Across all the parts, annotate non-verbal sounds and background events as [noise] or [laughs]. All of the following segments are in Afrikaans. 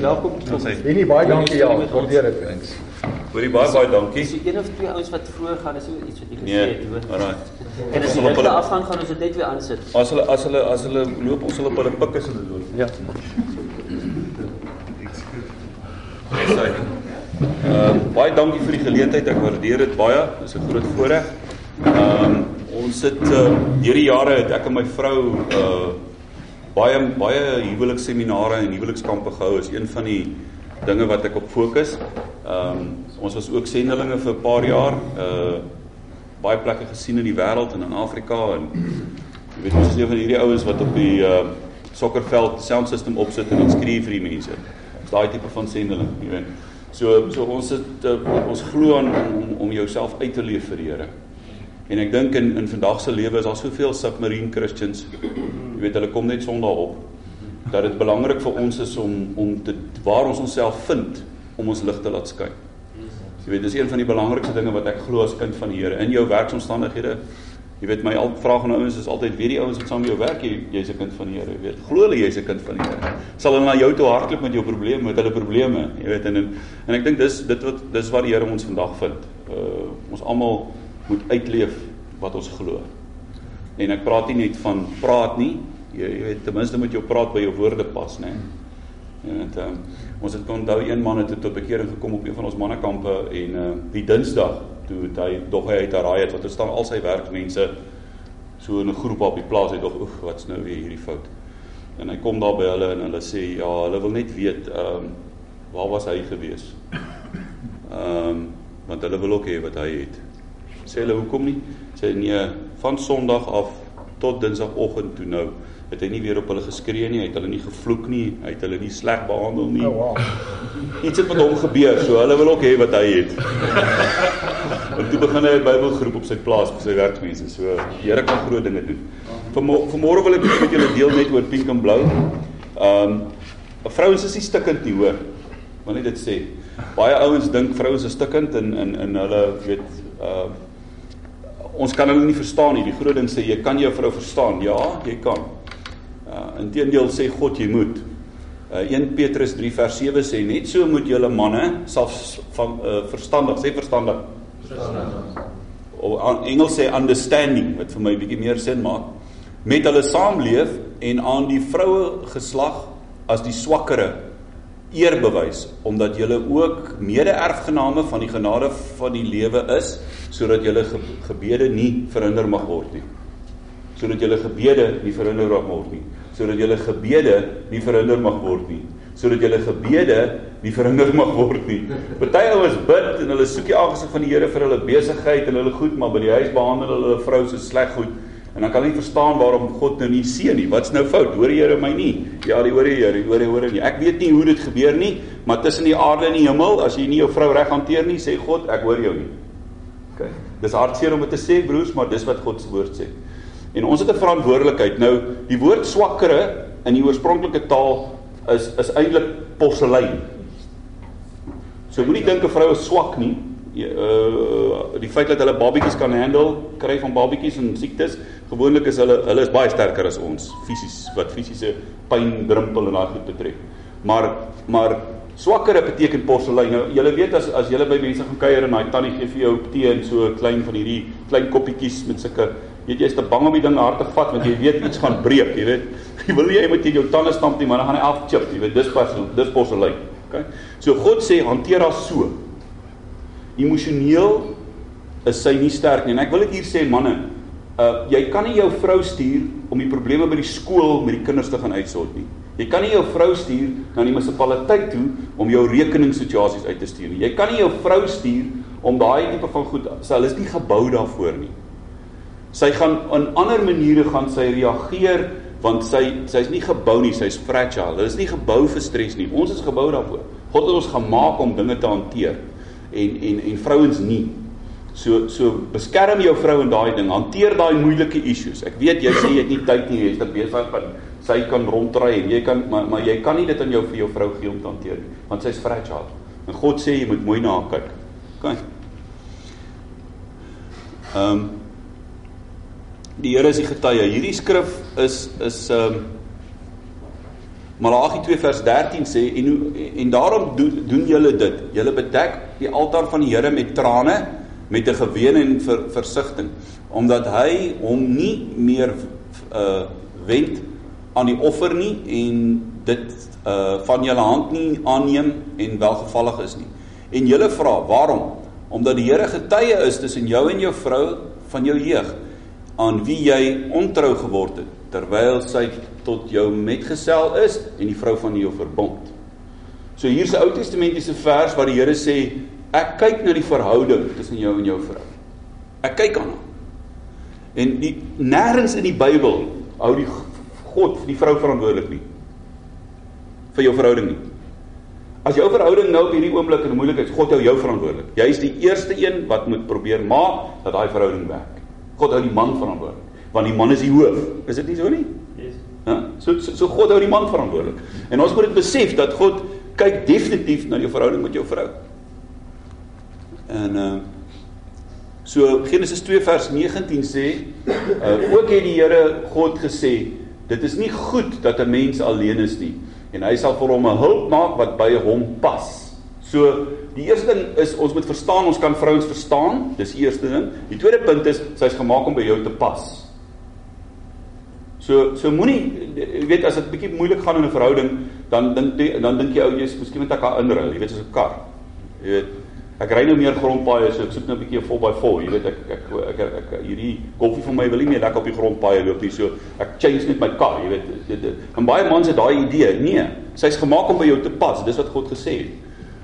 Welkom tot sy. En nie baie dankie ja, waardeer dit. Thanks. Hoorie baie baie dankie. Dis een of twee ouens wat vroeër gaan, is iets wat jy gesê Nee. het, hoor. Alraai. En as sal op dit hulle- afgaan gaan ons dit net weer aansit. As hulle as hulle as hulle loop ons sal op hulle pikke as hulle loop. Ja. Sy. Ehm baie dankie vir die geleentheid. Ek waardeer dit baie. Dis 'n groot voorreg. Ehm ons het uh, deur die jare het ek en my vrou uh baie baie huwelikseminare en huwelikskampe gehou. Is een van die dinge wat ek op fokus. Ehm ons was ook sendelinge vir 'n paar jaar. Uh baie plekke gesien in die wêreld en in Afrika en jy weet ons is een van hierdie ouens wat op die uh sokkerveld sound system opsit en ons skree vir die mense. Dis daai tipe van sendeling, jy weet. So so ons het uh, ons glo aan om, om jouself uit te leef vir die Here. En ek dink in in vandag se lewe is daar soveel submarine Christians. Jy weet hulle kom net Sondag op. Dat dit belangrik vir ons is om om te waar ons onsself vind om ons lig te laat skyn. Jy weet dis een van die belangrikste dinge wat ek glo as kind van die Here in jou werksomstandighede. Jy weet my al vraag aan ouens is altyd weet die ouens wat saam met jou werk jy jy's 'n kind van die Here, jy weet. Glo hulle jy's 'n kind van die Here. Sal hulle na jou toe hardloop met jou probleme, met hulle probleme, jy weet en en, en ek dink dis dit wat dis wat die Here ons vandag vind. Uh ons almal moet uitleef wat ons glo. En ek praat nie net van praat nie. Jy, jy weet ten minste moet jou praat by jou woorde pas, né? En dit um, ons het onthou een man het tot bekering gekom op een van ons mannekampe en uh die Dinsdag toe het hy dog hy uit Araai het wat er staan al sy werkmense so in 'n groep op die plaas het dog oef wat's nou weer hierdie fout. En hy kom daar by hulle en hulle sê ja, hulle wil net weet ehm um, waar was hy gewees? Ehm um, want hulle wil ook hê wat hy het. Sê hulle hoekom nie? Sê nee, van Sondag af tot Dinsdagoggend toe nou het hy nie weer op hulle geskree nie, hy het hulle nie gevloek nie, hy het hulle nie sleg behandel nie. Oh wow. [laughs] Iets het met hom gebeur, so hulle wil ook hê wat hy het. [laughs] en toe begin hy 'n Bybelgroep op sy plaas vir sy werkmense. So die Here kan groot dinge doen. Vanmôre vanmôre wil ek 'n bietjie met julle deel net oor pink en blou. Ehm um, vrouens is nie stikkend nie, hoor. Wil net dit sê. Baie ouens dink vrouens is stikkend en in in hulle weet uh, ons kan hulle nie verstaan nie. Die groot ding sê jy kan jou vrou verstaan. Ja, jy kan. Uh inteendeel sê God jy moet. Uh 1 Petrus 3 vers 7 sê net so moet julle manne selfs van uh, verstandig, sê verstandig. Verstandig. Of aan Engels sê understanding wat vir my bietjie meer sin maak. Met hulle saamleef en aan die vroue geslag as die swakkere eer bewys omdat julle ook mede-erfgename van die genade van die lewe is sodat julle ge gebede nie verhinder mag word nie. Sodat julle gebede nie verhinder mag word nie. Sodat julle gebede nie verhinder mag word nie. Sodat julle gebede nie verhinder mag word nie. Party ouens bid en hulle soek die aangesig van die Here vir hulle besigheid en hulle goed maar by die huis behandel hulle hulle vrou so sleg goed En dan kan hulle nie verstaan waarom God nou nie seën nie. Wat's nou fout? Hoor die Here my nie? Ja, die hoor die Here, hoor die hoor nie. Ek weet nie hoe dit gebeur nie, maar tussen die aarde en die hemel, as jy nie jou vrou reg hanteer nie, sê God, ek hoor jou nie. OK. Dis hartseer om dit te sê, broers, maar dis wat God se woord sê. En ons het 'n verantwoordelikheid. Nou, die woord swakkere in die oorspronklike taal is is eintlik porselein. So moenie dink 'n vrou is swak nie. Uh die feit dat hulle babatjies kan handle, kry van babatjies en siektes, gewoonlik is hulle hulle is baie sterker as ons fisies wat fisiese pyn, drempel en daai goed betref. Maar maar swakkere beteken porselein. Nou jy weet as as jy by mense gaan kuier en daai tannie gee vir jou tee en so klein van hierdie klein koppietjies met sulke weet jy is te bang om die ding hard te vat want jy weet iets gaan breek, jy weet. [laughs] Jy wil nie jy moet jou tande stamp nie, maar dan gaan hy afchip, jy weet. Dis pas dis porselein. Okay? So God sê hanteer haar so. Emosioneel is sy nie sterk nie. En ek wil dit hier sê manne, uh jy kan nie jou vrou stuur om die probleme by die skool met die kinders te gaan uitsort nie. Jy kan nie jou vrou stuur na die munisipaliteit toe om jou rekeningssituasies uit te stuur nie. Jy kan nie jou vrou stuur om daai tipe van goed, sy is nie gebou daarvoor nie. Sy gaan in ander maniere gaan sy reageer want sy sy's nie gebou nie, sy's fragile. Hulle is nie gebou vir stres nie. Ons is gebou daarvoor. God het ons gemaak om dinge te hanteer en en en vrouens nie. So so beskerm jou vrou in daai ding. Hanteer daai moeilike issues. Ek weet jy sê jy het nie tyd nie, jy's te besig van sy kan rondry en jy kan maar maar jy kan nie dit aan jou vir jou vrou gee om te hanteer nie, want sy's fragile. En God sê jy moet mooi na haar kyk. Kyk. Ehm um, Die Here is die getuie. Hierdie skrif is is ehm um, Malagi 2 vers 13 sê en en daarom doen doen julle dit. Julle bedek die altaar van die Here met trane, met 'n geween en ver, versigtiging, omdat hy hom nie meer uh wend aan die offer nie en dit uh van julle hand nie aanneem en welgevallig is nie. En julle vra, waarom? Omdat die Here getuie is tussen jou en jou vrou van jou jeug aan wie jy ontrou geword het terwyl sy tot jou metgesel is en die vrou van jou verbond. So hier's 'n Ou Testamentiese vers waar die Here sê ek kyk na die verhouding tussen jou en jou vrou. Ek kyk aan haar. En die nêrens in die Bybel hou die God die vrou verantwoordelik nie vir jou verhouding nie. As jou verhouding nou op hierdie oomblik in moeilikheid is, God hou jou verantwoordelik. Jy is die eerste een wat moet probeer maak dat daai verhouding werk. God hou die man verantwoordelik, want die man is die hoof. Is dit nie so nie? Ja, so, so so God hou die man verantwoordelik. En ons moet dit besef dat God kyk definitief na jou verhouding met jou vrou. En uh so Genesis 2 vers 19 sê, uh ook het die Here God gesê, dit is nie goed dat 'n mens alleen is nie en hy sal vir hom 'n hulp maak wat by hom pas. So die eerste ding is ons moet verstaan, ons kan vrouens verstaan, dis die eerste ding. Die tweede punt is sy's gemaak om by jou te pas. So so moenie jy weet as dit bietjie moeilik gaan in 'n verhouding, dan dink dan dink jy ou jy's miskien met 'n kar inruil, jy weet soos 'n kar. Jy weet ek ry nou meer grondpaaie, so ek soek nou 'n bietjie 'n vol by vol, jy weet ek ek ek, ek, ek hierdie golfie van my wil nie meer lekker op die grondpaaie loop nie, so ek change net my kar, jy weet. Dit, dit, en baie mans het daai idee. Nee, sy's gemaak om by jou te pas. Dis wat God gesê het.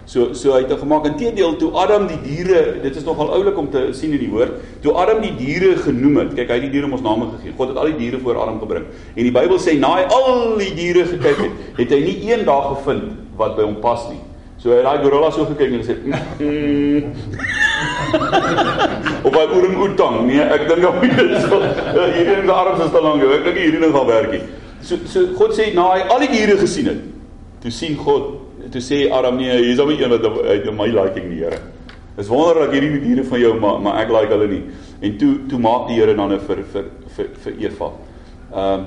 So so hy het gemaak inteendeel toe Adam die diere, dit is nogal oulik om te sien in die woord, toe Adam die diere genoem het. Kyk, hy het die diere mos name gegee. God het al die diere voor Adam gebring. En die Bybel sê na hy al die diere gekyk het, het hy nie een dag gevind wat by hom pas nie. So hy het daai gorilla so gekyk en gesê, mm. [laughs] "Op by orang-outang." Nee, ek dink hom dit so. Hierdie ding se arms is te lank. Ek dink hierdie ding gaan werk nie. So so God sê na hy al die diere gesien het, toe sien God toe sê Adam nee, hier's 'n een wat uit my liking die Here. Is wonderlik hierdie diere van jou maar maar ek like hulle nie. En toe toe maak die Here dan 'n vir vir vir vir Eva. Ehm um,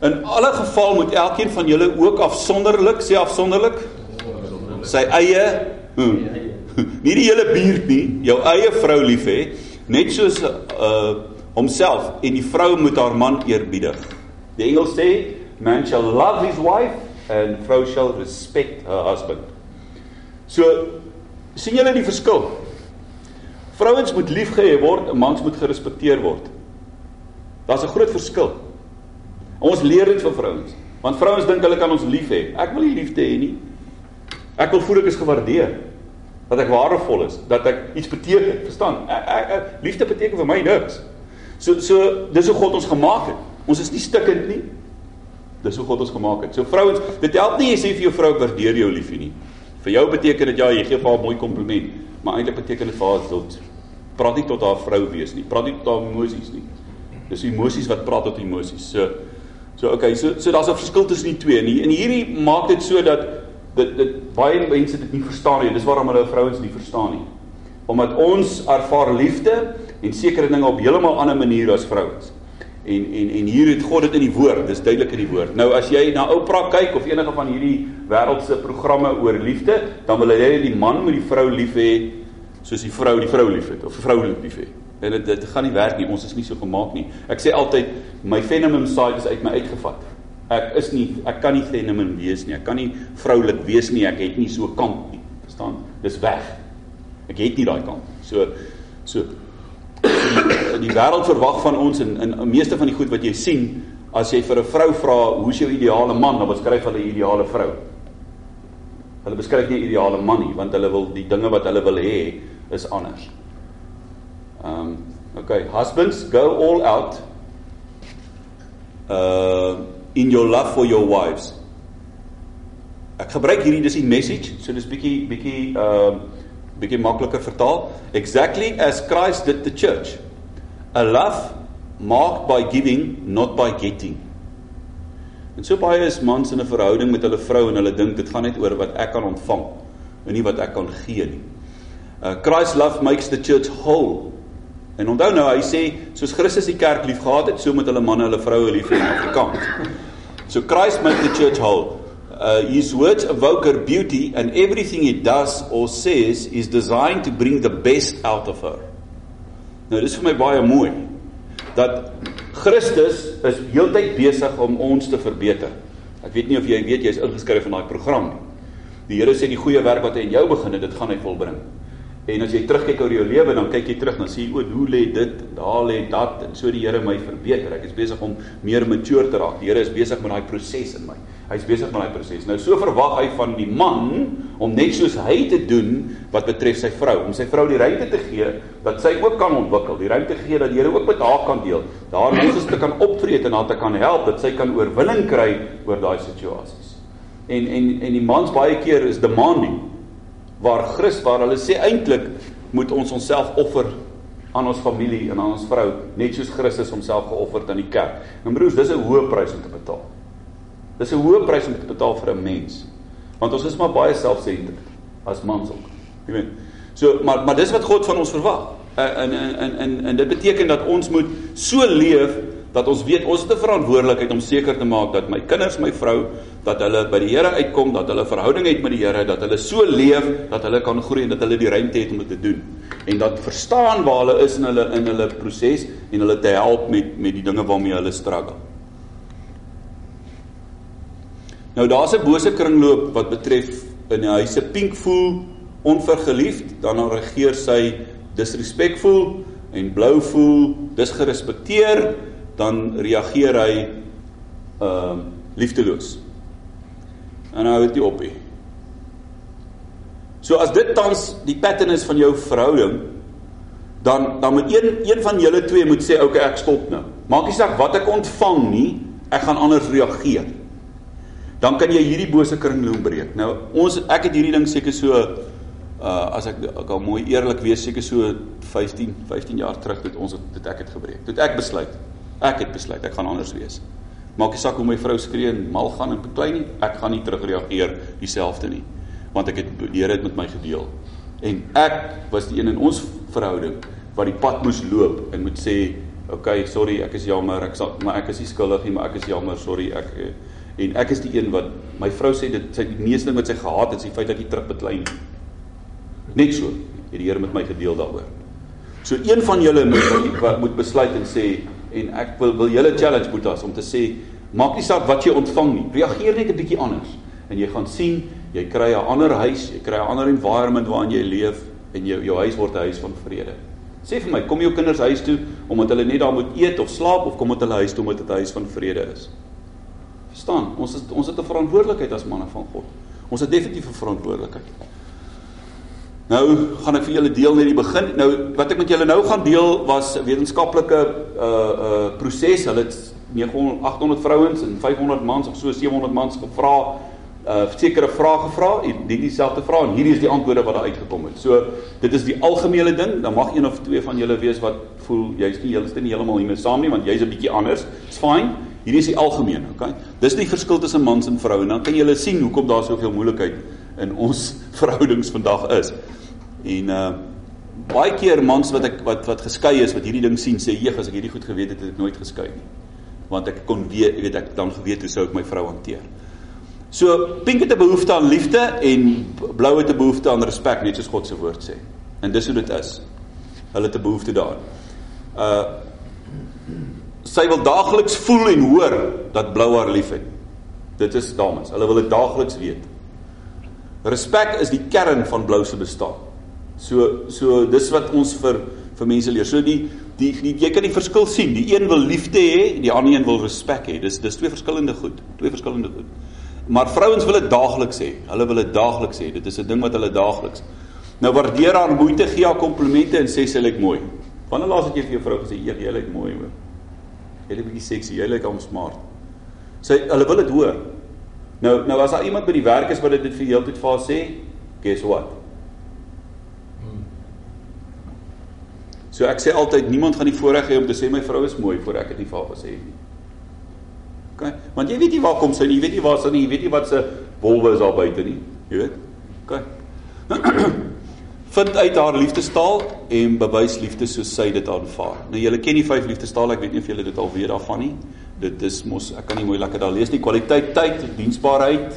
In alle geval moet elkeen van julle ook afsonderlik, sê afsonderlik, sy eie hmm, [laughs] nie die hele buurt nie, jou eie vrou lief hê, net soos uh homself en die vrou moet haar man eerbiedig. Die Engels sê man shall love his wife and vrou shall respect her husband. So sien julle die verskil? Vrouens moet liefgehê word, mans moet gerespekteer word. Daar's 'n groot verskil. Ons leer dit vir vrouens, want vrouens dink hulle kan ons lief hê. Ek wil nie liefde hê nie. Ek wil voel ek is gewaardeer. Dat ek waardevol is, dat ek iets beteken, verstaan? Ek, ek, ek, liefde beteken vir my niks. So so dis hoe God ons gemaak het. Ons is nie stikkend nie. Dis hoe God ons gemaak het. So vrouens, dit help nie jy sê vir jou vrou ek waardeer jou liefie nie. Vir jou beteken dit ja, jy gee vir haar 'n mooi kompliment, maar eintlik beteken dit vir haar dat praat nie tot haar vrou wees nie. Praat nie tot haar emosies nie. Dis emosies wat praat tot emosies. So so okay, so so daar's 'n verskil tussen die twee nie. En hierdie maak dit so dat dit dit baie mense dit nie verstaan nie. Dis waarom hulle vrouens nie verstaan nie. Omdat ons ervaar liefde en sekere dinge op heeltemal ander maniere as vrouens. En en en hier het God dit in die woord, dis duidelik in die woord. Nou as jy na Oprah kyk of enige van hierdie wêreldse programme oor liefde, dan wil hulle die man met die vrou lief hê soos die vrou die vrou liefhet of vrou lief hê. En dit dit gaan nie werk nie. Ons is nie so gemaak nie. Ek sê altyd my feminine side is uit my uitgevat. Ek is nie ek kan nie feminine wees nie. Ek kan nie vroulik wees nie. Ek het nie so kant nie. Verstaan? Dis weg. Ek het nie daai kant. So so die wêreld verwag van ons en in meeste van die goed wat jy sien as jy vir 'n vrou vra hoe's jou ideale man dan beskryf hulle 'n ideale vrou. Hulle beskryf nie 'n ideale man nie want hulle wil die dinge wat hulle wil hê is anders. Um okay, husbands go all out uh in your love for your wives. Ek gebruik hierdie dis die message, so dis bietjie bietjie uh bietjie makliker vertaal. Exactly as Christ did the church. A love marked by giving, not by getting. En so baie is mans in 'n verhouding met hulle vrou en hulle dink dit gaan net oor wat ek kan ontvang en nie wat ek kan gee nie. Uh Christ love makes the church whole. En onthou nou, hy sê soos Christus die kerk liefgehad het, so moet hulle manne hulle vroue lief hê in Afrikaans. So Christ made the church whole. Uh, his words evoke her beauty and everything he does or says is designed to bring the best out of her. Nou dis vir my baie mooi dat Christus is heeltyd besig om ons te verbeter. Ek weet nie of jy weet jy's ingeskryf in daai program nie. Die Here sê die goeie werk wat hy in jou begin het, dit gaan hy volbring. En as jy terugkyk oor jou lewe, dan kyk jy terug sien jy o, hoe lê dit, daar lê dat en so die Here my verbeter. Ek is besig om meer mature te raak. Die Here is besig met daai proses in my. Hy's besig met daai proses. Nou so verwag hy van die man om net soos hy te doen wat betref sy vrou, om sy vrou die ruimte te gee dat sy ook kan ontwikkel, die ruimte gee dat die Here ook met haar kan deel. Daar ons te kan optree en haar te kan help dat sy kan oorwinning kry oor daai situasies. En en en die mans baie keer is demanding waar Christus waar hulle sê eintlik moet ons onsself offer aan ons familie en aan ons vrou net soos Christus homself geoffer het aan die kerk. En broers, dis 'n hoë prys om te betaal. Dis 'n hoë prys om te betaal vir 'n mens. Want ons is maar baie selfsentreerd as mans ook. Jy weet. So maar maar dis wat God van ons verwag. En en en en dit beteken dat ons moet so leef dat ons weet ons het 'n verantwoordelikheid om seker te maak dat my kinders, my vrou, dat hulle by die Here uitkom, dat hulle verhouding het met die Here, dat hulle so leef dat hulle kan groei en dat hulle die ruimte het om dit te doen. En dat verstaan waar hulle is in hulle in hulle proses en hulle te help met met die dinge waarmee hulle struggle. Nou daar's 'n bose kringloop wat betref in die huise pink voel onvergeliefd, dan reageer sy disrespectful en blou voel disgerespekteer dan reageer hy ehm uh, liefdeloos. En hou dit op nie. So as dit tans die pattern is van jou verhouding, dan dan moet een een van julle twee moet sê, "Oké, okay, ek stop nou." Maak nie saak wat ek ontvang nie, ek gaan anders reageer. Dan kan jy hierdie bose kringloop breek. Nou ons ek het hierdie ding seker so uh as ek ek al mooi eerlik wees seker so 15 15 jaar terug het ons dit ek het gebreek. Toe ek besluit Ek het besluit ek gaan anders wees. Maak nie saak hoe my vrou skree en mal gaan en beklei nie, ek gaan nie terugreageer dieselfde nie, want ek het die Here het met my gedeel. En ek was die een in ons verhouding wat die pad moes loop en moet sê, "Oké, okay, sorry, ek is jammer, ek sal maar ek is nie skuldig nie, maar ek is jammer, sorry, ek eh, en ek is die een wat my vrou sê dit sy die meeste ding wat sy gehaat het, is die feit dat jy terugbeklei nie. Net so het die Here met my gedeel daaroor. So een van julle moet moet besluit en sê en ek wil wil julle challenge Boetas om te sê maak nie saak wat jy ontvang nie. Reageer net 'n bietjie anders en jy gaan sien jy kry 'n ander huis, jy kry 'n ander environment waarin jy leef en jou jou huis word 'n huis van vrede. Sê vir my, kom jou kinders huis toe omdat hulle net daar moet eet of slaap of kom dit hulle huis toe omdat dit 'n huis van vrede is? Verstaan? Ons is ons het 'n verantwoordelikheid as manne van God. Ons het definitief 'n verantwoordelikheid. Nou gaan ek vir julle deel net die begin. Nou wat ek met julle nou gaan deel was 'n wetenskaplike uh uh proses. Hulle het 900 800 vrouens en 500 mans of so 700 mans gevra uh sekere vrae gevra, die dieselfde vrae en hierdie is die antwoorde wat daar uitgekom het. So dit is die algemene ding. Dan mag een of twee van julle wees wat voel jy's nie heelste nie heeltemal hiermee saam nie want jy's 'n bietjie anders. It's fine. Hierdie is die algemene, okay? Dis die verskil tussen mans en vroue. Dan kan julle sien hoekom daar soveel moeilikheid in ons [laughs] verhoudings vandag is. En uh baie keer mans wat ek wat wat geskei is wat hierdie ding sien sê jeg as ek hierdie goed geweet het het ek nooit geskei nie. Want ek kon weet, weet ek dan geweet hoe sou ek my vrou hanteer. So pink het 'n behoefte aan liefde en blou het 'n behoefte aan respek net soos God se woord sê. En dis hoe dit is. Hulle het 'n behoefte daaraan. Uh sy wil daagliks voel en hoor dat blou haar liefhet. Dit is dames, hulle wil dit daagliks weet. Respek is die kern van blou se bestaan. So so dis wat ons vir vir mense leer. So die die, die jy kan die verskil sien. Die een wil liefde hê, die ander een wil respek hê. Dis dis twee verskillende goed, twee verskillende goed. Maar vrouens wil dit daagliks hê. Hulle wil dit daagliks hê. Dit is 'n ding wat hulle daagliks. Nou waardeer haar moeite, gee haar komplimente en sê sy lyk mooi. Wanneer laas het jy vir jou vrou gesê, "Jy lyk mooi hoor." Jy lyk bietjie sexy, jy lyk om smart. Sy hulle wil dit hoor. Nou nou as daar iemand by die werk is wat dit vir heeltyd vir haar sê, guess what? So ek sê altyd niemand gaan die voorreg hê om te sê my vrou is mooi voor ek dit nie vir haar gesê het nie. OK? Want jy weet nie waar kom sy nie, jy weet nie waar sy nie, jy weet nie wat se wolwe is daar buite nie, jy weet? OK. [clears throat] vind uit haar liefdestaal en bewys liefde soos sy dit aanvaar. Nou julle ken die vyf liefdestale, ek weet nie of julle dit al weet daarvan nie. Dit is mos ek kan nie mooi lekker daar lees nie. Kwaliteit, tyd, diensbaarheid,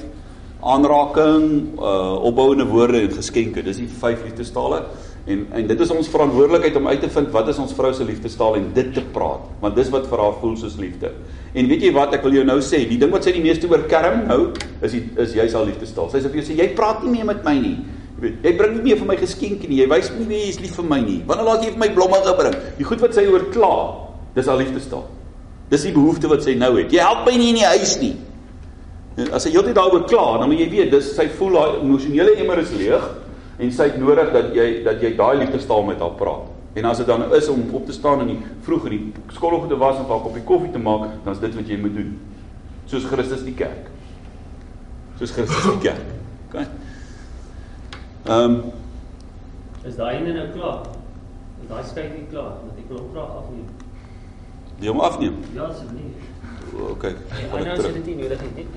aanraking, uh opbouende woorde en geskenke. Dis die vyf liefdestale. En en dit is ons verantwoordelikheid om uit te vind wat is ons vrou se liefdestaal en dit te praat, want dis wat vir haar voel soos liefde. En weet jy wat ek wil jou nou sê, die ding wat sy die meeste oor kerm nou is die, is jy sal liefdestaal. Sy sê vir jou sê jy praat nie meer met my nie. Jy bring nie meer vir my geskenke nie. Jy wys nie meer jy is lief vir my nie. Wanneer laat jy vir my blomme gebring? Die goed wat sy oor kla, dis haar liefdestaal. Dis die behoefte wat sy nou het. Jy help my nie in die huis nie. As sy heeltyd daaroor kla, dan moet jy weet, dis sy voel haar emosionele emmer is leeg en sy het nodig dat jy dat jy daai liefdestaal met haar praat. En as dit dan is om op te staan en die vroeg in die skoolhof te was en vir haar koppie koffie te maak, dan is dit wat jy moet doen. Soos Christus die kerk. Soos Christus die kerk. OK. Ehm um, is daai ene nou klaar? Is daai skyk nie klaar? Want ek wil hom graag afneem. Jy hom afneem? Ja, asseblief. OK. Ja, nou sit dit nie nodig nie.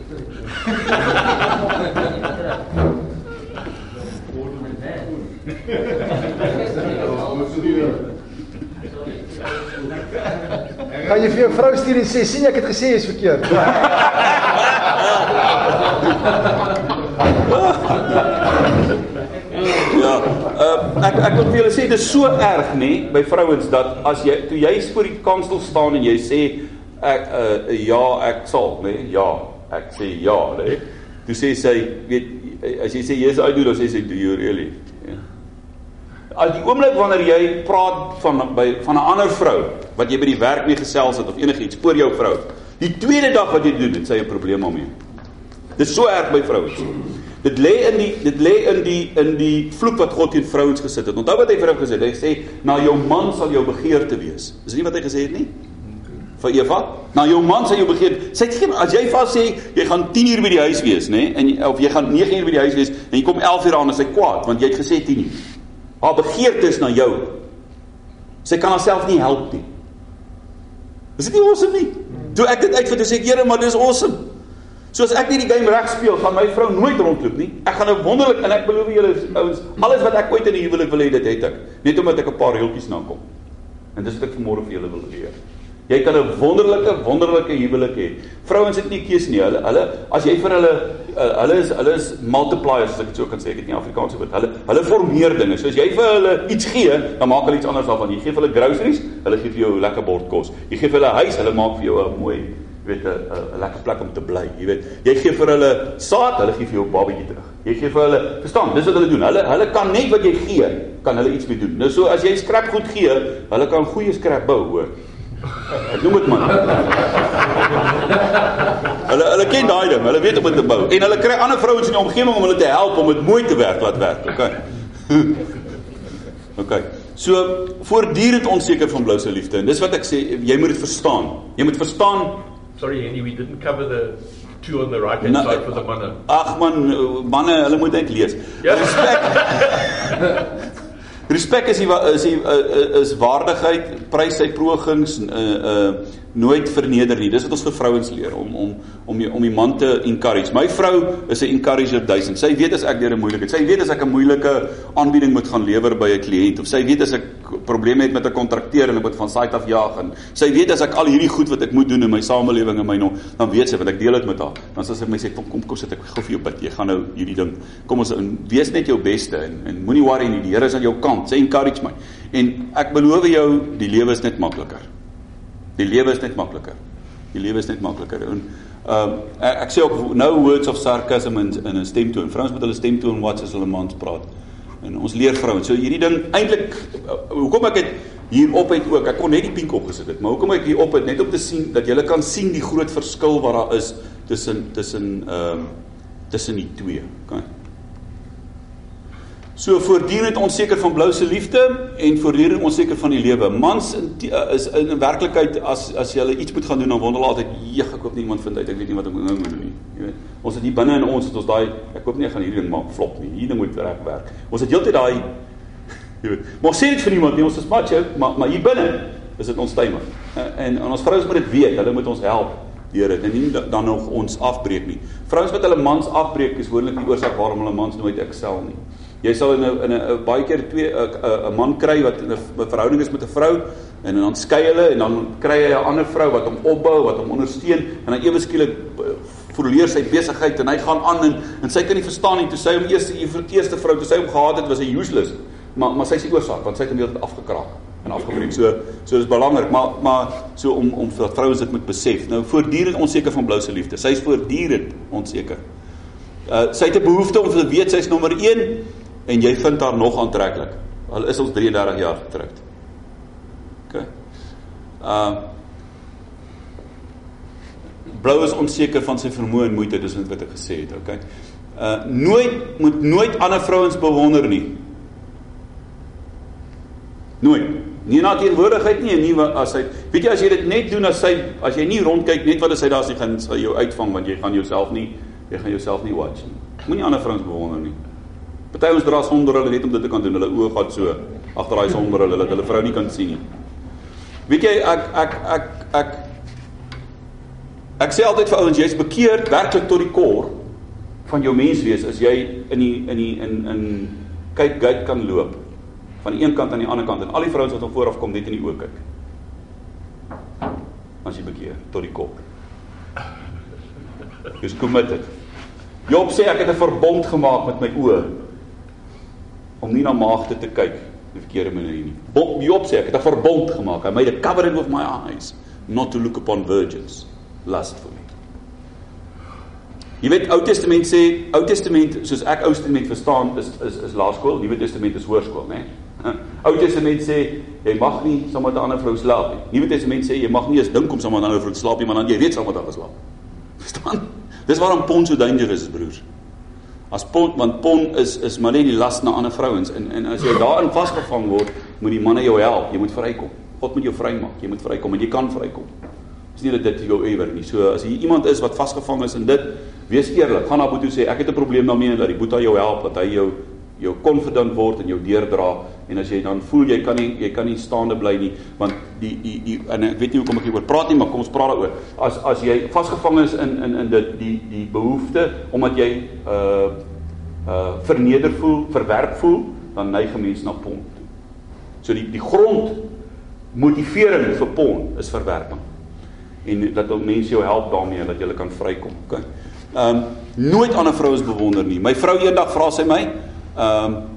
Word met Gaan jy vir jou vrou stuur en sê sien ek het gesê is verkeerd. [laughs] [laughs] Uh, ek ek wil vir julle sê dit is so erg nê by vrouens dat as jy toe jy voor die kansel staan en jy sê ek uh, ja, ek sal nê, ja, ek sê ja nê. Toe sê sy, weet as jy sê yes I do, dan sê sy do you really? Ja. Al die oomblik wanneer jy praat van by van 'n ander vrou wat jy by die werk mee gesels het of enigiets voor jou vrou. Die tweede dag wat jy doen, het sy 'n probleem daarmee. Dit is so erg by vrouens. Dit lê in die dit lê in die in die vloek wat God teen vrouens gesit het. Onthou wat hy vir hom gesê het. Hy sê na jou man sal jou begeerte wees. Is nie wat hy gesê het nie? Vir Eva, na jou man sal jou begeerte. Sy het geen as jy vas sê jy gaan 10 uur by die huis wees, nê? En of jy gaan 9 uur by die huis wees en jy kom 11 uur aan en sy kwaad want jy het gesê 10 uur. Haar begeerte is na jou. Sy kan haarself nie help nie. Is dit nie awesome nie? Toe ek dit uitvind, sê ek, "Here, maar dis awesome." So as ek nie die game reg speel, gaan my vrou nooit rondloop nie. Ek gaan nou wonderlik en ek beloof julle ouens, alles wat ek ooit in die huwelik wil hê, dit het ek. Net omdat ek 'n paar reeltjies nakom. En dis wat ek vanmôre vir julle wil leer. Jy kan 'n wonderlike wonderlike huwelik hê. Vrouens het nie keuse nie. Hulle hulle as jy vir hulle uh, hulle is hulle is multipliers as ek dit so kan sê. Ek het nie Afrikaans woord. Hulle hulle formeer dinge. So as jy vir hulle iets gee, dan maak hulle iets anders daarvan. Jy gee vir hulle groceries, hulle gee vir jou 'n lekker bord kos. Jy gee vir hulle huis, hulle maak vir jou 'n mooi weet 'n 'n lekker plek om te bly. Jy weet, jy gee vir hulle saad, hulle gee vir jou babatjie terug. Jy gee vir hulle, verstaan, dis wat hulle doen. Hulle hulle kan net wat jy gee, kan hulle iets mee doen. Nou so as jy skrap goed gee, hulle kan goeie skrap bou, hoor. Ek noem dit man. hulle hulle ken daai ding. Hulle weet om dit te bou. En hulle kry ander vrouens in die omgewing om hulle te help om dit mooi te werk laat werk. Okay. [laughs] okay. So voortdurend onseker van blou se liefde en dis wat ek sê jy moet dit verstaan. Jy moet verstaan Sorry Henny, we didn't cover the two on the right hand Na, side for the manne. Ag man, manne, hulle moet net lees. Ja. Respek. [laughs] Respek is die is die uh, is waardigheid, prys sy pogings uh uh nooit verneder nie. Dis wat ons vir vrouens leer om om om die, om die man te encourage. My vrou is 'n encourager duisend. Sy weet as ek deur 'n moeilikheid, sy weet as ek 'n moeilike aanbieding moet gaan lewer by 'n kliënt of sy weet as ek probleme het met 'n kontrakteur en ek moet van site af jaag en sy weet as ek al hierdie goed wat ek moet doen in my samelewing en my nog, dan weet sy want ek deel dit met haar. Dan sê sy vir my sê kom kom kom sit ek gou vir jou bid. Jy gaan nou hierdie ding. Kom ons in wees net jou beste en en moenie worry nie. Die Here is aan jou kant. Sy encourage my. En ek beloof jou, die lewe is net makliker. Die lewe is net makliker. Die lewe is net makliker. En ehm um, ek, ek sê ook no words of sarcasm in in 'n stemtoon. Vrouens moet hulle stemtoon wat as hulle mans praat. En ons leer vrouens. So hierdie ding eintlik hoekom ek dit hier op het ook. Ek kon net die pink opgesit het, maar hoekom ek hier op het net om te sien dat jy kan sien die groot verskil wat daar is tussen tussen ehm um, tussen die twee. Okay. So voortdurend onseker van blou se liefde en voortdurend onseker van die lewe. Mans in, is in, werklikheid as as jy hulle iets moet gaan doen dan wonder hulle altyd, "Jeg, ek hoop nie iemand vind uit ek weet nie wat ek nou moet doen nie." Jy weet. Ons het hier binne in ons het ons daai ek hoop nie ek gaan hierdie ding maak flop nie. Hierdie moet reg werk. Ons het heeltyd daai [laughs] jy weet. Maar sê dit vir niemand nie, ons is macho, maar maar hier binne is dit onstuimig. En, en, en ons vrouens moet dit weet. Hulle moet ons help deur dit en nie dan nog ons afbreek nie. Vrouens wat hulle mans afbreek is gewoonlik die oorsaak waarom hulle mans nooit excel nie. Jy sal in 'n in 'n baie keer twee 'n 'n man kry wat in 'n verhouding is met 'n vrou en dan skei hulle en dan kry hy 'n ander vrou wat hom opbou, wat hom ondersteun en dan ewe skielik verleer sy besigheid en hy gaan aan en en sy kan nie verstaan nie toe sy hom eers die eerste vrou toe sy hom gehad het was hy useless. Maar maar sy is die oorsaak want sy het hom heeltyd afgekraak en afgebreek. So so dis belangrik, maar maar so om om dat vrouens dit moet besef. Nou voortdurend onseker van blou se liefde. Sy is voortdurend onseker. Uh sy het 'n behoefte om te weet sy's nommer 1 en jy vind haar nog aantreklik. Al is ons 33 jaar getroud. OK. Uh Blou is onseker van sy vermoë en moeite, dis wat ek gesê het, OK. Uh nooit moet nooit ander vrouens bewonder nie. Nooit. Nie na teenwoordigheid nie en nie as hy weet jy as jy dit net doen as hy as jy nie rondkyk net wat as hy daar sê gaan sal jou uitvang want jy gaan jouself nie jy gaan jouself nie watch nie. Moenie ander vrouens bewonder nie. Party ons dra sonder hulle net om dit te kan doen. Hulle oë gaan so agter daai sonder hulle dat hulle vrou nie kan sien nie. Weet jy ek ek ek ek ek sê altyd vir ouens jy's bekeerd werklik tot die kor van jou menswees as jy in die in die in in kyk gate kan loop van die een kant aan die ander kant en al die vrouens wat van voor af kom net in die oë kyk. As jy bekeer tot die kop. Jy's committed. Job sê ek het 'n verbond gemaak met my oë om nie na maagde te kyk die verkeerde manier nie. Bob Job sê ek het 'n verbond gemaak. I made a covenant with my eyes not to look upon virgins lustfully. Jy weet Ou Testament sê Ou Testament soos ek Ou Testament verstaan is is is laerskool, Nuwe Testament is hoërskool, né? Nee? [laughs] Ou Testament sê jy mag nie saam met 'n ander vrou slaap nie. Nuwe Testament sê jy mag nie eens dink om saam met 'n ander vrou te slaap nie, maar dan jy reeds saam met haar geslaap. [laughs] Verstaan? Dis waarom pon so dangerous is, broers. As pon want pon is is maar net die las na ander vrouens en en as jy daarin vasgevang word, moet die manne jou help. Jy moet vrykom. God moet jou vrymaak. Jy moet vrykom en jy kan vrykom. Dis nie dat dit jou ewer nie. So as jy iemand is wat vasgevang is in dit, wees eerlik. Gaan na Boetie sê ek het 'n probleem daarmee en dat die Boetie jou help dat hy jou jou confident word en jou deurdra en as jy dan voel jy kan nie jy kan nie staande bly nie want die die die en ek weet nie hoekom ek hieroor praat nie maar kom ons praat daaroor as as jy vasgevang is in in in dit die die behoefte omdat jy uh uh verneder voel, verwerp voel, dan neig 'n mens na pon toe. So die die grond motivering vir pon is verwerping. En dat ou mense jou help daarmee dat jy kan vrykom, okay? Ehm um, nooit ander vrouens bewonder nie. My vrou eendag vra sy my, ehm um,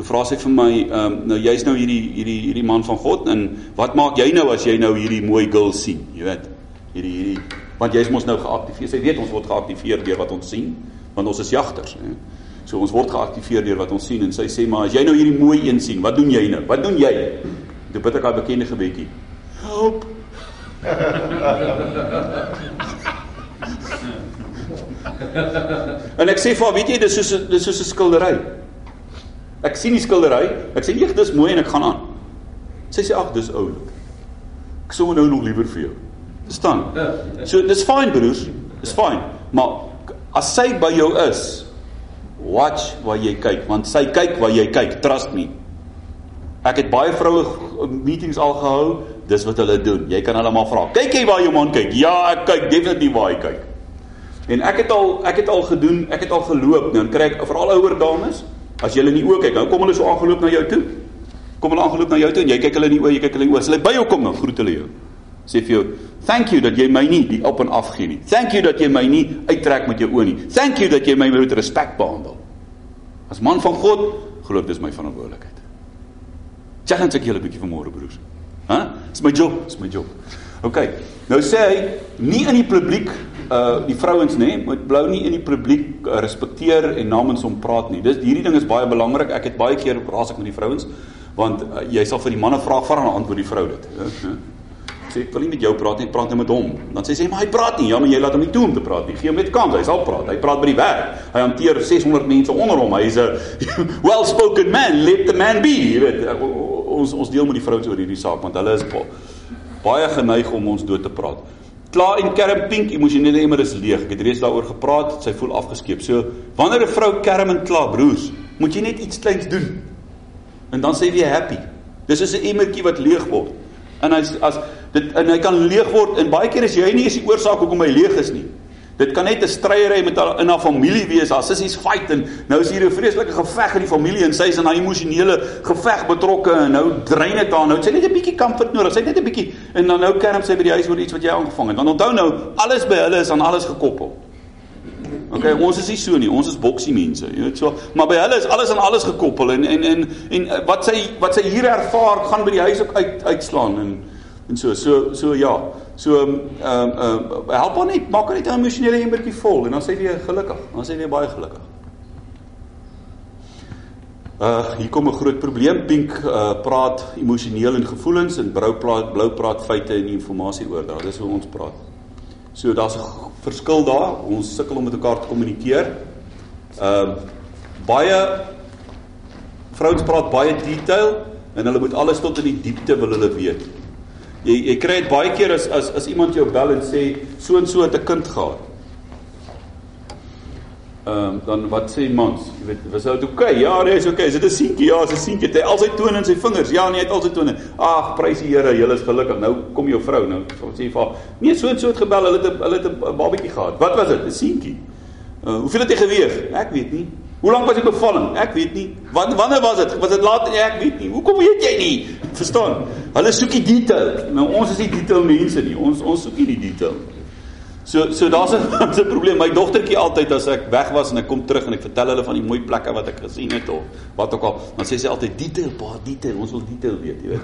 toe vra sy vir my, ehm um, nou jy's nou hierdie hierdie hierdie man van God en wat maak jy nou as jy nou hierdie mooi girl sien, jy weet? Hierdie hierdie want jy's mos nou geaktiveer. Sy weet ons word geaktiveer deur wat ons sien, want ons is jagters, hè. So ons word geaktiveer deur wat ons sien en sy sê maar as jy nou hierdie mooi een sien, wat doen jy nou? Wat doen jy? Toe bid ek haar bekende gebedjie. Help. [laughs] en ek sê vir haar, weet jy, dis soos dis soos 'n skildery. Ek sien die skildery, ek sê eeg dis mooi en ek gaan aan. Sy sê ag, dis oulik. Ek sou nou nog liewer vir jou. Verstaan? So dis fyn broers, dis fyn. Maar as sy by jou is, watch waar jy kyk want sy kyk waar jy kyk trust me ek het baie vroue meetings al gehou dis wat hulle doen jy kan hulle maar vra kyk jy waar jou man kyk ja ek kyk definitief waar hy kyk en ek het al ek het al gedoen ek het al geloop dan kry ek veral ouer dames as jy hulle nie oë kyk dan kom hulle so aangeloop na jou toe. Kom hulle aangeloop na jou toe en jy kyk hulle nie oë jy kyk hulle nie oë. As hulle by jou kom dan groet hulle jou. Sê vir jou thank you dat jy my nie die op en af gee nie. Thank you dat jy my nie uittrek met jou oë nie. Thank you dat jy my met respek behandel. As man van God glo ek dis my verantwoordelikheid. Challenge ek julle 'n bietjie vanmôre broers. Hè huh? dis my job dis my job ok nou sê hy nie in die publiek uh die vrouens nê nee, moet blou nie in die publiek uh, respekteer en namens hom praat nie dis hierdie ding is baie belangrik ek het baie keer raas ek met die vrouens want uh, jy sal vir die manne vra vra en antwoord die vrou dit hè sê ek wil nie met jou praat nie, ek praat net met hom. Dan sê sy, "Maar hy praat nie." Ja, maar jy laat hom nie toe om te praat nie. Gee hom net kans, hy sal praat. Hy praat by die werk. Hy hanteer 600 mense onder hom. Hy is 'n [laughs] well-spoken man, let the man be. Jy weet, ons ons deel met die vrouens oor hierdie saak want hulle is baie geneig om ons dood te praat. Klaar en kerm pink emosionele emmer is leeg. Ek het reeds daaroor gepraat. Sy voel afgeskeep. So, wanneer 'n vrou kerm en kla, broers, moet jy net iets kleins doen. En dan sê jy happy. Dis is 'n emmertjie wat leeg word. En as as dit en hy kan leeg word en baie keer is jy nie is die oorsaak hoekom hy leeg is nie. Dit kan net 'n stryery met haar in haar familie wees. Haar sissies fight en nou is hier 'n vreeslike geveg in die familie en sy is in 'n emosionele geveg betrokke en nou drein dit haar. Nou het sy net 'n bietjie comfort nodig. Sy het net 'n bietjie en dan nou kerm sy by die huis oor iets wat jy aangevang het. Want onthou nou, alles by hulle is aan alles gekoppel. Okay, ons is nie so nie. Ons is boksie mense. Jy weet so, maar by hulle is alles aan alles gekoppel en en en en eh, wat sy wat sy hier ervaar gaan by die huis ook uit uitslaan en en so so so ja. So ehm um, ehm um, help hom net, maak hom net 'n emosionele emmertjie vol en dan sê hy weer gelukkig. Dan sê hy weer baie gelukkig. Uh hier kom 'n groot probleem. Pink uh praat emosioneel en gevoelens en Brou praat blou praat feite en inligting oordra. Dis hoe ons praat. So daar's 'n verskil daar. Ons sukkel om met mekaar te kommunikeer. Ehm uh, baie vrouens praat baie detail en hulle moet alles tot in die diepte wil hulle weet. Jy jy kry dit baie keer as as as iemand jou bel en sê so en so het 'n kind gehad. Ehm um, dan wat sê mans? Jy weet, was dit oké? Okay? Ja, nee, is oké. Okay. Is dit 'n seentjie? Ja, is 'n seentjie. Het hy al sy tone in sy vingers? Ja, nee, hy het al sy tone. Ag, prys die Here, julle is gelukkig. Nou kom jou vrou nou. Sê jy vir haar, nee, so en so het gebel. Hulle het hulle het 'n babatjie gehad. Wat was dit? 'n Seentjie. Uh, hoeveel het hy geweeg? Ek weet nie. Hoe lank was die bevalling? Ek weet nie. Wanneer wanneer was dit? Was dit laat? Nee, ek weet nie. Hoekom weet jy nie? Verstaan? Hulle soek die detail. Nou ons is nie detail mense nie. Ons ons soek nie die detail. So so daar's 'n [laughs] daar's 'n probleem. My dogtertjie altyd as ek weg was en ek kom terug en ek vertel hulle van die mooi plekke wat ek gesien het of wat ook al, dan sê sy altyd detail, pa, detail. Ons wil detail weet, jy weet.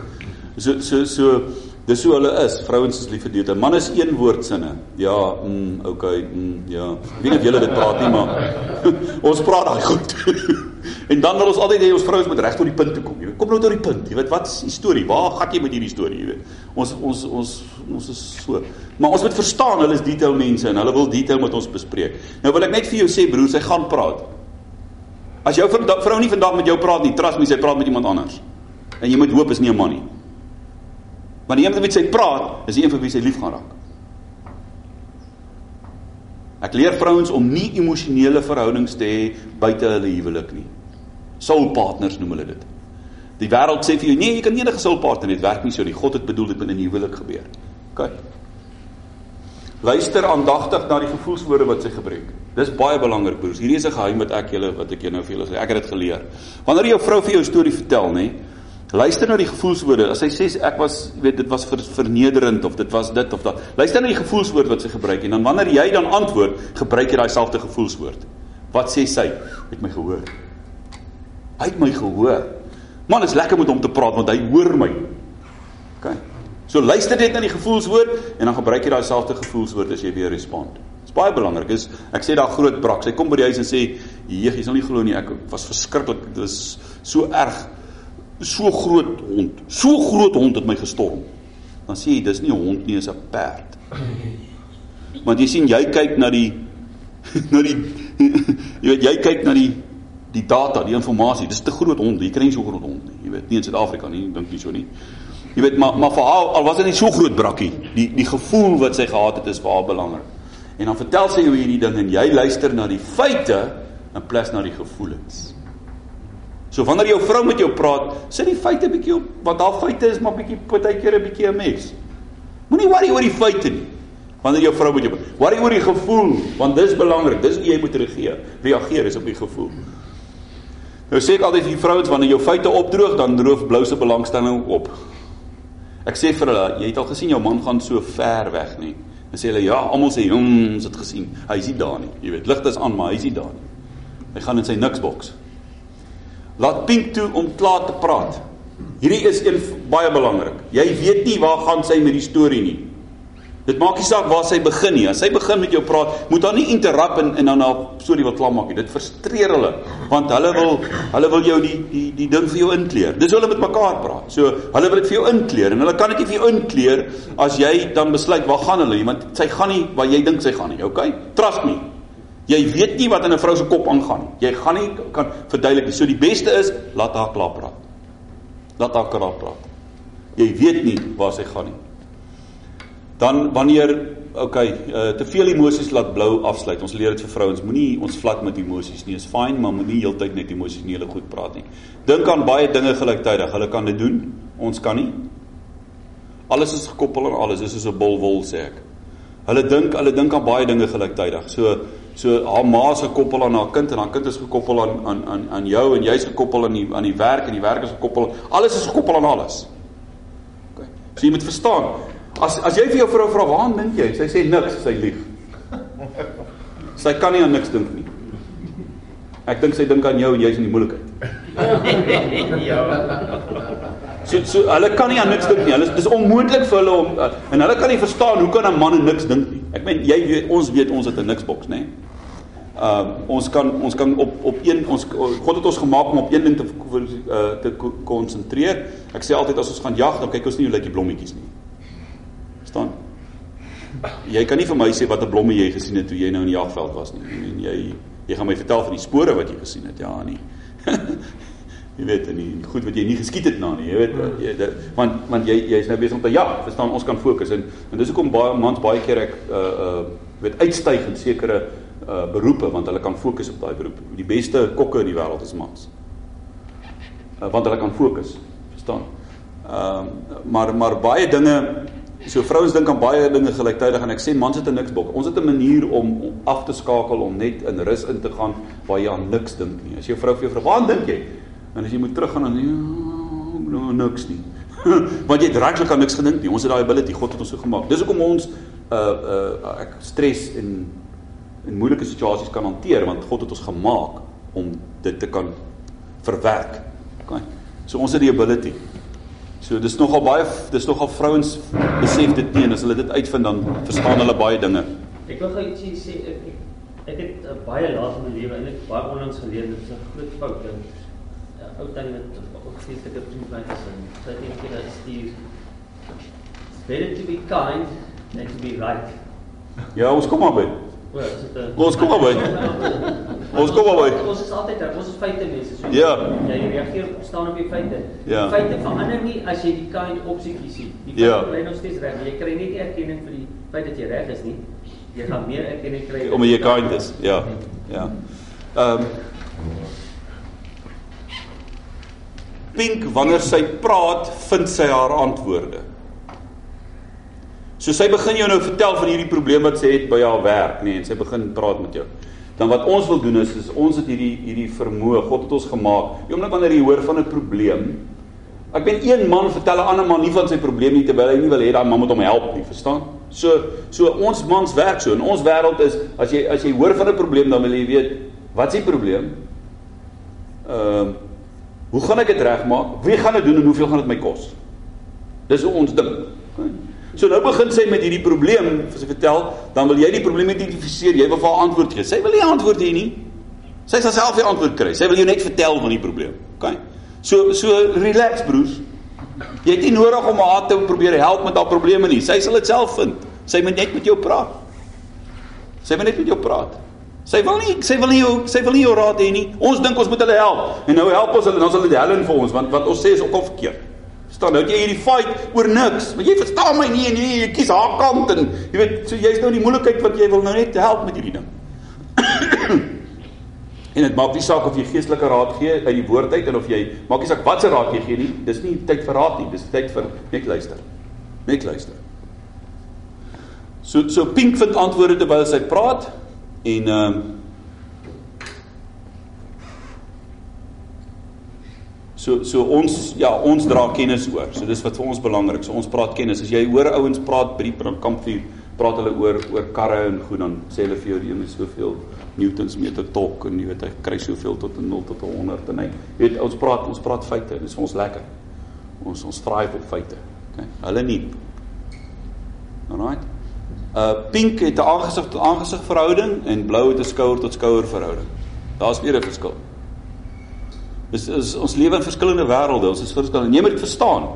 So so so dis hoe hulle is. Vrouens is lief vir detail. Man is een woord sinne. Ja, mm, okay, mm, ja. Ek weet nie of julle dit praat nie, maar [laughs] ons praat daai goed. [laughs] en dan wil ons altyd hê ons vrouens moet reg tot die punt toe kom, jy weet. Kom nou tot die punt. Jy weet wat is die storie? Waar gaan jy met hierdie storie, jy weet? Ons ons ons ons is so. Maar ons moet verstaan hulle is detail mense en hulle wil detail met ons bespreek. Nou wil ek net vir jou sê broer, sy gaan praat. As jou vrou nie vandag met jou praat nie, trust my, sy praat met iemand anders. En jy moet hoop is nie 'n man nie. Want die een wat sy praat, is die een vir wie sy lief gaan raak. Ek leer vrouens om nie emosionele verhoudings te hê buite hulle huwelik nie. Soul partners noem hulle dit. Die wêreld sê vir jou, nee, jy kan enige soul partner hê, dit werk nie so nie. God het bedoel dit moet in 'n huwelik gebeur. OK. Luister aandagtig na die gevoelswoorde wat sy gebruik. Dis baie belangrik broers. Hierdie is 'n geheim wat ek julle wat ek nou vir julle sê. Ek het dit geleer. Wanneer jou vrou vir jou storie vertel, nê, luister na die gevoelswoorde. As sy sê ek was, weet dit was ver, vernederend of dit was dit of dat. Luister na die gevoelswoord wat sy gebruik en dan wanneer jy dan antwoord, gebruik jy daai selfde gevoelswoord. Wat sê sy? Het my gehoor. Hy het my gehoor. Man, is lekker met hom te praat want hy hoor my. OK. So luister net na die gevoelswoord en dan gebruik jy daai selfde gevoelswoord as jy weer respond. Dit is baie belangrik. Is ek sê daar groot brak. Sy kom by die huis en sê, "Jeeg, jy sal nie glo nie, ek was verskriklik. Dit was so erg. So groot hond. So groot hond het my gestorm." Dan sê jy, "Dis nie 'n hond nie, dis 'n perd." [clears throat] Want jy sien jy kyk na die [laughs] na die [laughs] jy weet jy kyk na die die data, die inligting. Dis te groot hond. Jy kry nie so groot hond nie. Jy weet, nie in Suid-Afrika nie, dink nie so nie. Jy weet maar maar vir haar al was dit nie so groot brakkie, die die gevoel wat sy gehad het is vir haar belangrik. En dan vertel sy jou hierdie ding en jy luister na die feite in plaas na die gevoelens. So wanneer jou vrou met jou praat, sit die feite bietjie op, want haar feite is maar bietjie partykeer 'n bietjie 'n mes. Moenie worry oor die feite nie. Wanneer jou vrou met jou praat, worry oor die gevoel, want dis belangrik. Dis hoe jy moet reageer. Reageer is op die gevoel. Nou sê ek altyd vir vrouens wanneer jou feite opdroog, dan droof blou se belangstelling op. Ek sê vir hulle, jy het al gesien jou man gaan so ver weg nie. Dan sê hulle ja, almal sê, "Hm, ons het gesien. Hy is nie daar nie." Jy weet, ligte is aan, maar hy is nie daar nie. Hy gaan in sy niksboks. Laat Pink toe om klaar te praat. Hierdie is een baie belangrik. Jy weet nie waar gaan sy met die storie nie. Dit maak nie saak waar sy begin nie. As sy begin met jou praat, moet haar nie interrup en en dan haar storie wil klaar maak nie. Dit frustreer hulle want hulle wil hulle wil jou die die die ding vir jou inkleer. Dis hoe hulle met mekaar praat. So hulle wil dit vir jou inkleer en hulle kan dit nie vir jou inkleer as jy dan besluit waar gaan hulle nie want sy gaan nie waar jy dink sy gaan nie. Okay? Trust me. Jy weet nie wat in 'n vrou se kop aangaan nie. Jy gaan nie kan verduidelik nie. So die beste is laat haar klaar praat. Laat haar klaar praat. Jy weet nie waar sy gaan nie. Dan wanneer okay, uh, te veel emosies laat blou afsluit. Ons leer dit vir vrouens, moenie ons vlak met emosies nie. Is fyn, maar moenie heeltyd net emosionele goed praat nie. Dink aan baie dinge gelyktydig. Hulle kan dit doen. Ons kan nie. Alles is gekoppel aan alles. Dis soos 'n bol wol sê ek. Hulle dink hulle dink aan baie dinge gelyktydig. So so haar ma is gekoppel aan haar kind en haar kind is gekoppel aan aan aan aan jou en jy's gekoppel aan die aan die werk en die werk is gekoppel. Alles is gekoppel aan alles. OK. So jy moet verstaan. As as jy vir jou vrou vra, "Waar dink jy?" Sy sê niks, sy lieg. Sy kan nie aan niks dink nie. Ek dink sy dink aan jou en jy's in die moeilikheid. So so hulle kan nie aan niks dink nie. Hulle dis onmoontlik vir hulle om uh, en hulle kan nie verstaan hoe kan 'n man niks dink nie. Ek meen jy weet ons weet ons het 'n niksboks, nê? Uh ons kan ons kan op op een ons God het ons gemaak om op een ding te uh, te konsentreer. Ek sê altyd as ons gaan jag, dan kyk ons nie hoe lyk die blommetjies nie. Verstaan? Jy kan nie vir my sê watter blomme jy gesien het toe jy nou in die jagveld was nie. Ek meen jy jy gaan my vertel van die spore wat jy gesien het. Ja, nee. [laughs] jy weet en die goed wat jy nie geskiet het na nie, jy weet jy dit want want jy jy's nou besig om te jag, verstaan ons kan fokus en en dis hoekom baie mans baie keer ek uh uh weet uitstyg in sekere uh beroepe want hulle kan fokus op daai beroep. Die beste kokke in die wêreld is mans. Uh, want hulle kan fokus, verstaan? Ehm uh, maar maar baie dinge so vrouens dink aan baie dinge gelyktydig en ek sê mans het 'n niks bok. Ons het 'n manier om, om af te skakel om net in rus in te gaan waar jy aan niks dink nie. As jou vrou vir jou vra, "Waar dink jy?" En as jy moet teruggaan dan ja, niks nie. [laughs] Want jy het regtig aan niks gedink nie. Ons het daai ability, God het ons so gemaak. Dis hoekom ons uh uh ek stres en in moeilike situasies kan hanteer want God het ons gemaak om dit te kan verwerk. OK. So ons het die ability. So dis nogal baie dis nogal vrouens besef dit nie en as hulle dit uitvind dan verstaan hulle baie dinge. Ek wil gou ietsie sê ek ek, ek het uh, baie laat in my lewe eintlik baie onlangs geleer dit is 'n groot fout ding. 'n Ou tannie wat geestelike vriend van my is en sy het eendag gesê Steve It's better to be kind than to be right. Ja, ons kom maar by. O, is dit 'n Ons kom maar by. Ons kom maar by. Ons is altyd daar, ons is feite mense. So Ja. Jy reageer staan op die feite. Ja. Die feite verander nie as jy die kind opsie kies nie. Die Ja. feite bly nog steeds reg. Jy kry nie die erkenning vir die feit dat jy reg is nie. Jy gaan meer erkenning kry Omdat jy kind is. Ja. Ja. Ehm um, Pink wanneer sy praat, vind sy haar antwoorde. So sy begin jou nou vertel van hierdie probleem wat sy het by haar werk, nê, nee, en sy begin praat met jou. Dan wat ons wil doen is, is ons het hierdie hierdie vermoë, God het ons gemaak. Die oomblik wanneer jy hoor van 'n probleem, ek ben een man vertel 'n ander man nie van sy probleem nie terwyl hy nie wil hê daai man moet hom help nie, verstaan? So so ons mans werk so. In ons wêreld is as jy as jy hoor van 'n probleem dan wil jy weet, wat is die probleem? Ehm uh, Hoe gaan ek dit regmaak? Wie gaan dit doen en hoeveel gaan dit my kos? Dis hoe ons dink. So nou begin sy met hierdie probleem, vir sy vertel, dan wil jy die probleem identifiseer, jy wil vir haar antwoord gee. Sy wil nie antwoord hê nie. Sy sal self die antwoord kry. Sy wil jou net vertel van die probleem. OK? So so relax broers. Jy het nie nodig om haar te probeer help met haar probleme nie. Sy sal dit self vind. Sy moet net met jou praat. Sy wil net met jou praat. Sy wil nie sy wil nie jou sy wil nie jou raad hê nie. Ons dink ons moet hulle help. En nou help ons hulle, dan sal dit Helen vir ons want wat ons sê is ook al verkeerd. Verstaan nou jy hierdie fight oor niks. Want jy verstaan my nie nee, jy kies haar kant en jy weet so jy's nou in die moeilikheid wat jy wil nou net help met hierdie ding. [coughs] en dit maak nie saak of jy geestelike raad gee uit die woord uit en of jy maak nie saak wat se raad jy gee nie. Dis nie tyd vir raad nie, dis tyd vir net luister. Net luister. So so Pink vind antwoorde terwyl sy praat en ehm um, So so ons ja, ons dra kennis oor. So dis wat vir ons belangrik. So ons praat kennis. As jy hoor ouens praat by die kampvuur, praat hulle oor oor karre en goed dan sê hulle vir jou die een is soveel newtons meter torque en jy weet hy kry soveel tot 'n 0 tot 'n 100 en hy weet ons praat ons praat feite. Dis ons lekker. Ons ons thrive op feite. Okay. Hulle nie. Alright. Uh pink het 'n aangesig tot aangesig verhouding en blou het 'n skouer tot skouer verhouding. Daar's weer 'n verskil. Dis is ons lewe in verskillende wêrelde. Ons is verskillend. Jy moet dit verstaan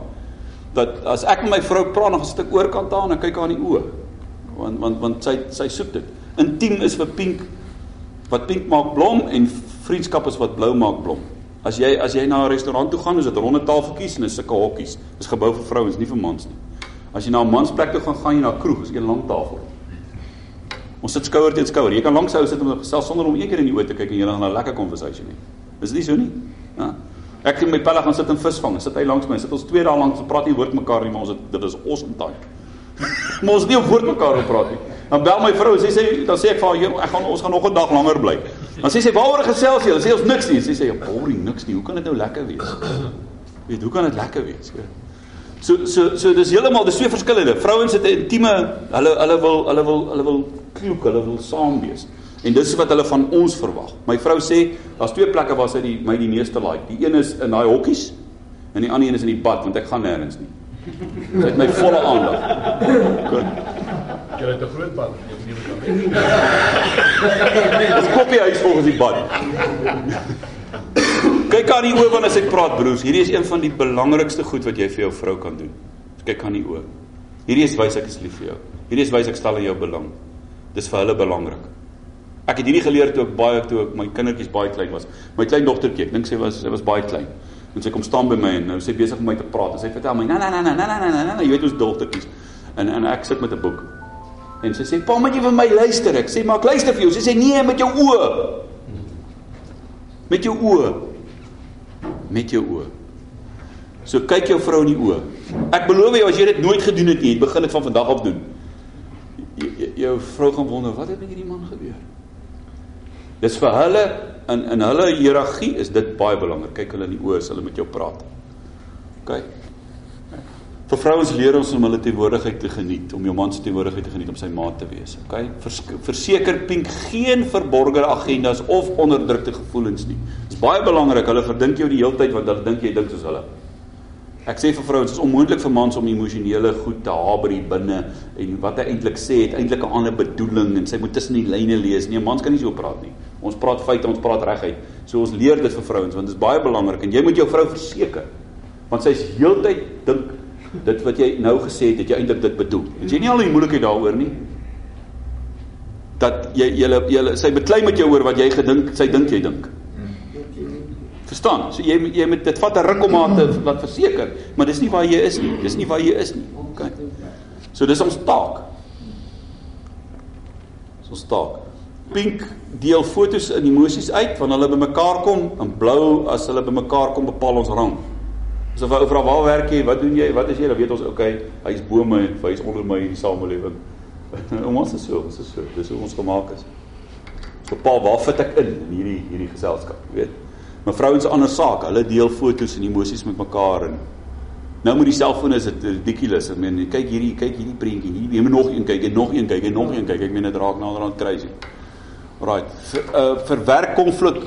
dat as ek met my vrou praat, dan sit ek oorkant aan en kyk haar in die oë. Want want want sy sy soek dit. Intiem is vir pink wat pink maak blom en vriendskap is wat blou maak blom. As jy as jy na 'n restaurant toe gaan, is dit ronde tafeltjies en is sulke hokkies. Dis gebou vir vrouens, nie vir mans nie. As jy na 'n mansplek toe gaan, gaan jy na 'n kroeg, is 'n lang tafel. Ons sit skouer teen skouer. Jy kan langs hou sit om gesels sonder om een keer in die oë te kyk en jy gaan 'n lekker konversasie hê. Is dit nie so nie? Ja. Ek en my pelle gaan sit en visvang. Sit hy langs my. Sit ons twee dae lank, ons praat nie woord mekaar nie, maar ons het, dit is awesome time. [laughs] maar ons nie op woord mekaar wil praat nie. Dan bel my vrou, sy sê dan sê ek vir haar, ek gaan ons gaan nog 'n dag langer bly. Dan sê sy, "Waaroor gesels jy?" Dan sê ons niks nie. Sy sê, "Boring, niks nie. Hoe kan dit nou lekker wees?" [clears throat] Weet, hoe kan dit lekker wees? Ja. So so so dis heeltemal dis twee verskillende. Vrouens het 'n intieme hulle hulle wil hulle wil hulle wil kloek, hulle wil saam wees. En dis wat hulle van ons verwag. My vrou sê daar's twee plekke waar sy die my die meeste like. Die een is in daai hokkies en die ander een is in die bad want ek gaan nêrens nie. Sy het my volle aandag. Goed. Jy het 'n groot bad, jy Dis koppie huis volgens die bad. Kyk aan die oë wanneer sy praat broers. Hierdie is een van die belangrikste goed wat jy vir jou vrou kan doen. Kyk aan die oë. Hierdie is wys ek is lief vir jou. Hierdie is wys ek stel in jou belang. Dis vir hulle belangrik. Ek het hierdie geleer toe ek baie toe ek my kindertjies baie klein was. My kleindogtertjie, ek dink sy was sy was baie klein. En sy kom staan by my en nou sy besig om my te praat. En sy vertel my, "Na na na na na na na na, jy weet ons dogtertjies." En en ek sit met 'n boek. En sy sê, "Pa, moet jy vir my luister?" Ek sê, "Maar ek luister vir jou." Sy sê, "Nee, met jou oë." Met jou oë. Met jou oë. So kyk jou vrou in die oë. Ek beloof jou as jy dit nooit gedoen het nie, begin dit van vandag af doen. Jou vrou gaan wonder, "Wat het met hierdie Dis vir hulle in in hulle hiërargie is dit baie belangrik. Kyk hulle in die oë as hulle met jou praat. OK. Vir vrouens leer ons om hulle teenwoordigheid te geniet, om jou man se teenwoordigheid te geniet om sy maat te wees. OK? Vers, verseker pink geen verborgde agendas of onderdrukte gevoelens nie. Dit is baie belangrik. Hulle verdink jou die hele tyd want hulle dink jy dink soos hulle. Ek sê vir vrouens, dit is onmoontlik vir mans om emosionele goed te haber hier binne en wat hy eintlik sê het eintlik 'n ander bedoeling en sy moet tussen die lyne lees. Nee, mans kan nie so praat nie. Ons praat feite, ons praat reguit. So ons leer dit vir vrouens want dit is baie belangrik en jy moet jou vrou verseker. Want sy's heeltyd dink dit wat jy nou gesê het, het jy eintlik dit bedoel. Is jy nie al die moeilikheid daaroor nie? Dat jy jy jy sy beklei met jou oor wat jy gedink, sy dink jy dink. Verstaan? So jy jy moet dit vat 'n ruk om haar te laat verseker, maar dis nie waar jy is nie. Dis nie waar jy is nie. OK. So dis ons taak. Dis ons taak. Pink deel fotos in emosies uit wanneer hulle bymekaar kom en blou as hulle bymekaar kom bepaal ons rang. So vir oor waar werk jy? Wat doen jy? Wat is jy? Dan weet ons okay, hy's bo my, hy's onder my in die samelewing. [laughs] ons is so, ons is so. Dis hoe ons gemaak is. So pa, waar fit ek in in hierdie hierdie geselskap, weet? Maar vrouens ander saak, hulle deel fotos en emosies met mekaar en nou met die selfoon is dit ridiculous. Ek meen, kyk hierdie, kyk hierdie prentjie. Hier, jy moet nog een kyk en nog een kyk en nog een kyk. Ek meen dit raak naderhand crazy. Right. Ver, uh, verwerk konflik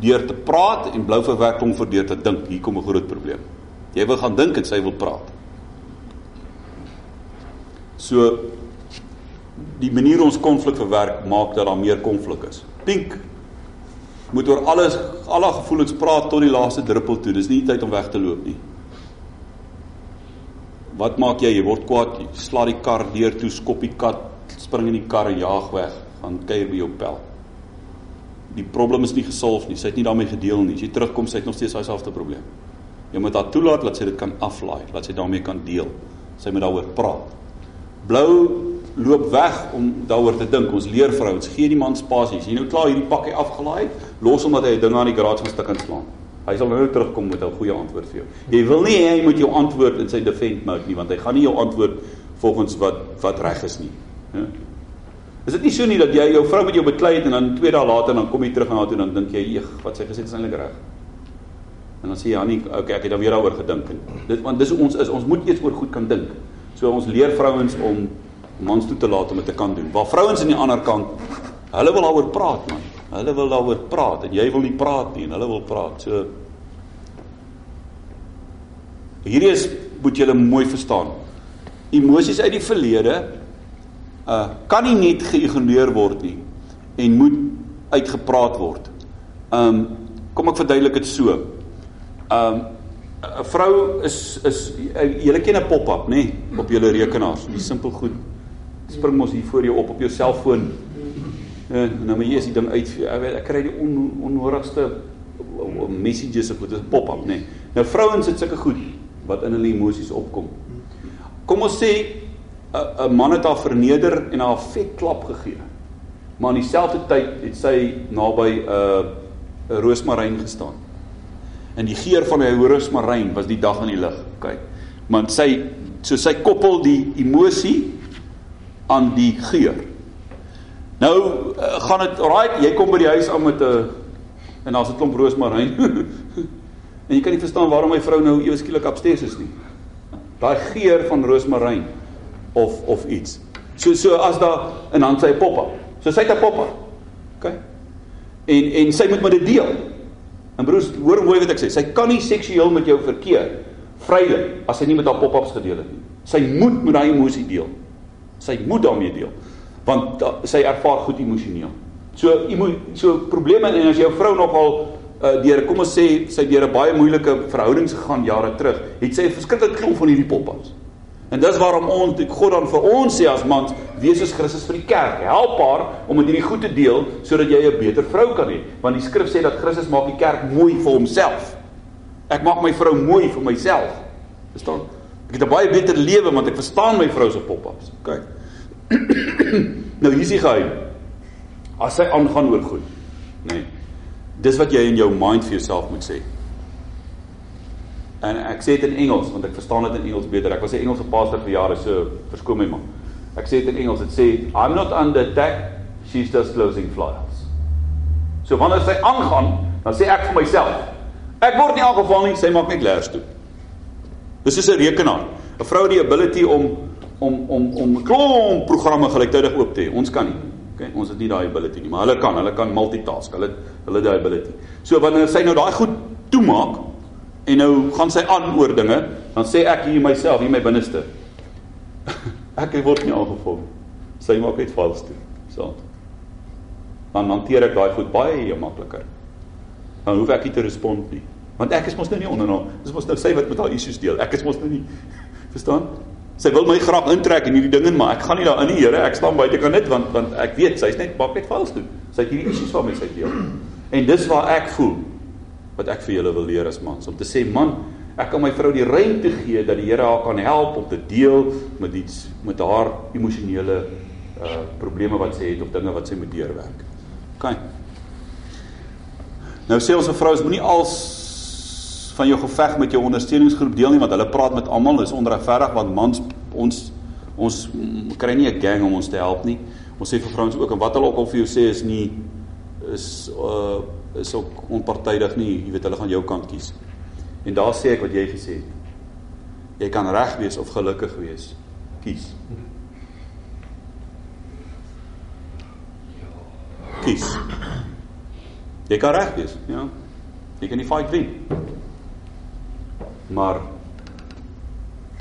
deur te praat en blou verwerk konflik deur te dink. Hier kom 'n groot probleem. Jy wil gaan dink en sy wil praat. So die manier ons konflik verwerk maak dat daar meer konflik is. Pink moet oor alles alle gevoelens praat tot die laaste druppel toe. Dis nie tyd om weg te loop nie. Wat maak jy? Jy word kwaad, jy sla die kar deur toe, skop die kat, spring in die kar en jaag weg, gaan kuier by jou pel. Die probleem is nie gesolf nie. Sy het nie daarmee gedeel nie. As jy terugkom, sy het nog steeds daai selfde probleem. Jy moet haar toelaat dat sy dit kan aflaai, dat sy daarmee kan deel. Sy moet daaroor praat. Blou loop weg om daaroor te dink. Ons leer vrouens, gee die man spasie. As jy nou klaar hierdie pakkie afgelaai los hom dat hy 'n ding aan die garage gaan stuk en slaan. Hy sal nou terugkom met 'n goeie antwoord vir jou. Jy wil nie hê hy moet jou antwoord in sy defend mode nie, want hy gaan nie jou antwoord volgens wat wat reg is nie. Ja. Is dit nie so nie dat jy jou vrou met jou beklei het en dan 2 dae later dan kom jy terug na haar toe en dan dink jy, "Eeg, wat sy gesê het is eintlik reg." En dan sê jy, "Annie, okay, ek het dan weer daaroor gedink." Dit want dis hoe ons is. Ons moet eers oor goed kan dink. So ons leer vrouens om mans toe te laat om dit te kan doen. Waar vrouens aan die ander kant, hulle wil daaroor praat, man. Hulle wil daaroor praat en jy wil nie praat nie en hulle wil praat. So Hierdie is moet julle mooi verstaan. Emosies uit die verlede uh kan nie net geïgnoreer word nie en moet uitgepraat word. Um kom ek verduidelik dit so. Um 'n vrou is is julle ken 'n pop-up nê nee, op julle rekenaars. Die simpel goed spring mos hier voor jou op op jou selfoon. Uh, nou maar hier is die ding uit. Ek weet ek kry die on, onnodigste messages op dit pop-up nê. Nee. Nou vrouens het sulke goed wat in hulle emosies opkom. Kom ons sê 'n 'n man het haar verneder en haar vet klap gegee. Maar in dieselfde tyd het sy naby 'n uh, 'n roosmaryn gestaan. En die geur van die roosmaryn was die dag in die lig. Kyk. Want sy so sy koppel die emosie aan die geur. Nou uh, gaan dit right, jy kom by die huis aan met 'n en daar's 'n klomp roosmaryn. [laughs] en jy kan nie verstaan waarom my vrou nou ewe skielik upstairs is nie. Daai geur van roosmaryn of of iets. So so as daar in hand sy poppa. So sy het 'n poppa. OK. En en sy moet met dit deel. En broers, hoor mooi wat ek sê. Sy kan nie seksueel met jou verkeer vrylik as sy nie met haar pop-ups gedeel het nie. Sy moet met daai emosie deel. Sy moet daarmee deel. Want da, sy ervaar goed emosioneel. So emo, so probleme en as jou vrou nogal uh, deur kom ons sê sy deur 'n baie moeilike verhoudings gegaan jare terug, het sy 'n verskriklik klomp van hierdie pop-ups. En dis waarom ons God dan vir ons sê as mans, wees soos Christus vir die kerk. Help haar om met hierdie goed te deel sodat jy 'n beter vrou kan hê. Want die skrif sê dat Christus maak die kerk mooi vir homself. Ek maak my vrou mooi vir myself. Verstaan? Ek het 'n baie beter lewe want ek verstaan my vrou se pop-ups. OK. [clears throat] nou hier is die geheim. As sy aangaan oor goed, nê. Nee, dis wat jy in jou mind vir jouself moet sê. En ek sê dit in Engels want ek verstaan dit in Engels beter. Ek was 'n Engelse pastor vir jare, so verskoon my man. Ek sê dit in Engels. Dit sê I'm not under attack, she's just closing flyers. So wanneer sy aangaan, dan sê ek vir myself, ek word nie aangeval nie, sy maak net leers toe. Dis soos 'n rekenaar. 'n Vrou het die ability om om om om 'n klomp programme gelyktydig oop te hê. Ons kan nie. Okay, ons het nie daai ability nie, maar hulle kan. Hulle kan multitask. Hulle hulle daai ability. So wanneer sy nou daai goed toemaak, en nou gaan sy aan oor dinge, dan sê ek hier myself, hier my binneste. [laughs] ek word nie aangevolg. Sy maak net vals toe. So. Dan hanteer ek daai goed baie makliker. Dan hoef ek nie te respond nie. Want ek is mos nou nie onder nou. Dis mos nou sy wat met haar issues deel. Ek is mos nou nie. [laughs] Verstaan? Sy wil my graag intrek in hierdie dinge, maar ek gaan nie daarin nie, Here. Ek staan buite kan dit want want ek weet sy's net maak net vals toe. Sy het hierdie issues waarmee sy deel. En dis waar ek voel wat ek vir julle wil leer as mans om te sê man ek kan my vrou die ruimte gee dat die Here haar kan help om te deel met iets met haar emosionele uh probleme wat sy het of dinge wat sy moet deurwerk. OK. Nou sê ons 'n vrou is moenie als van jou geveg met jou ondersteuningsgroep deel nie want hulle praat met almal is onregverdig want mans ons ons kry nie 'n gang om ons te help nie. Ons sê vir vrouens ook en wat hulle ook al vir jou sê is nie is uh is ook onpartydig nie, jy weet hulle gaan jou kant kies. En daar sê ek wat jy gesê het. Jy kan reg wees of gelukkig wees. Kies. Kies. Jy kan reg wees, ja. Jy kan die fight wen. Maar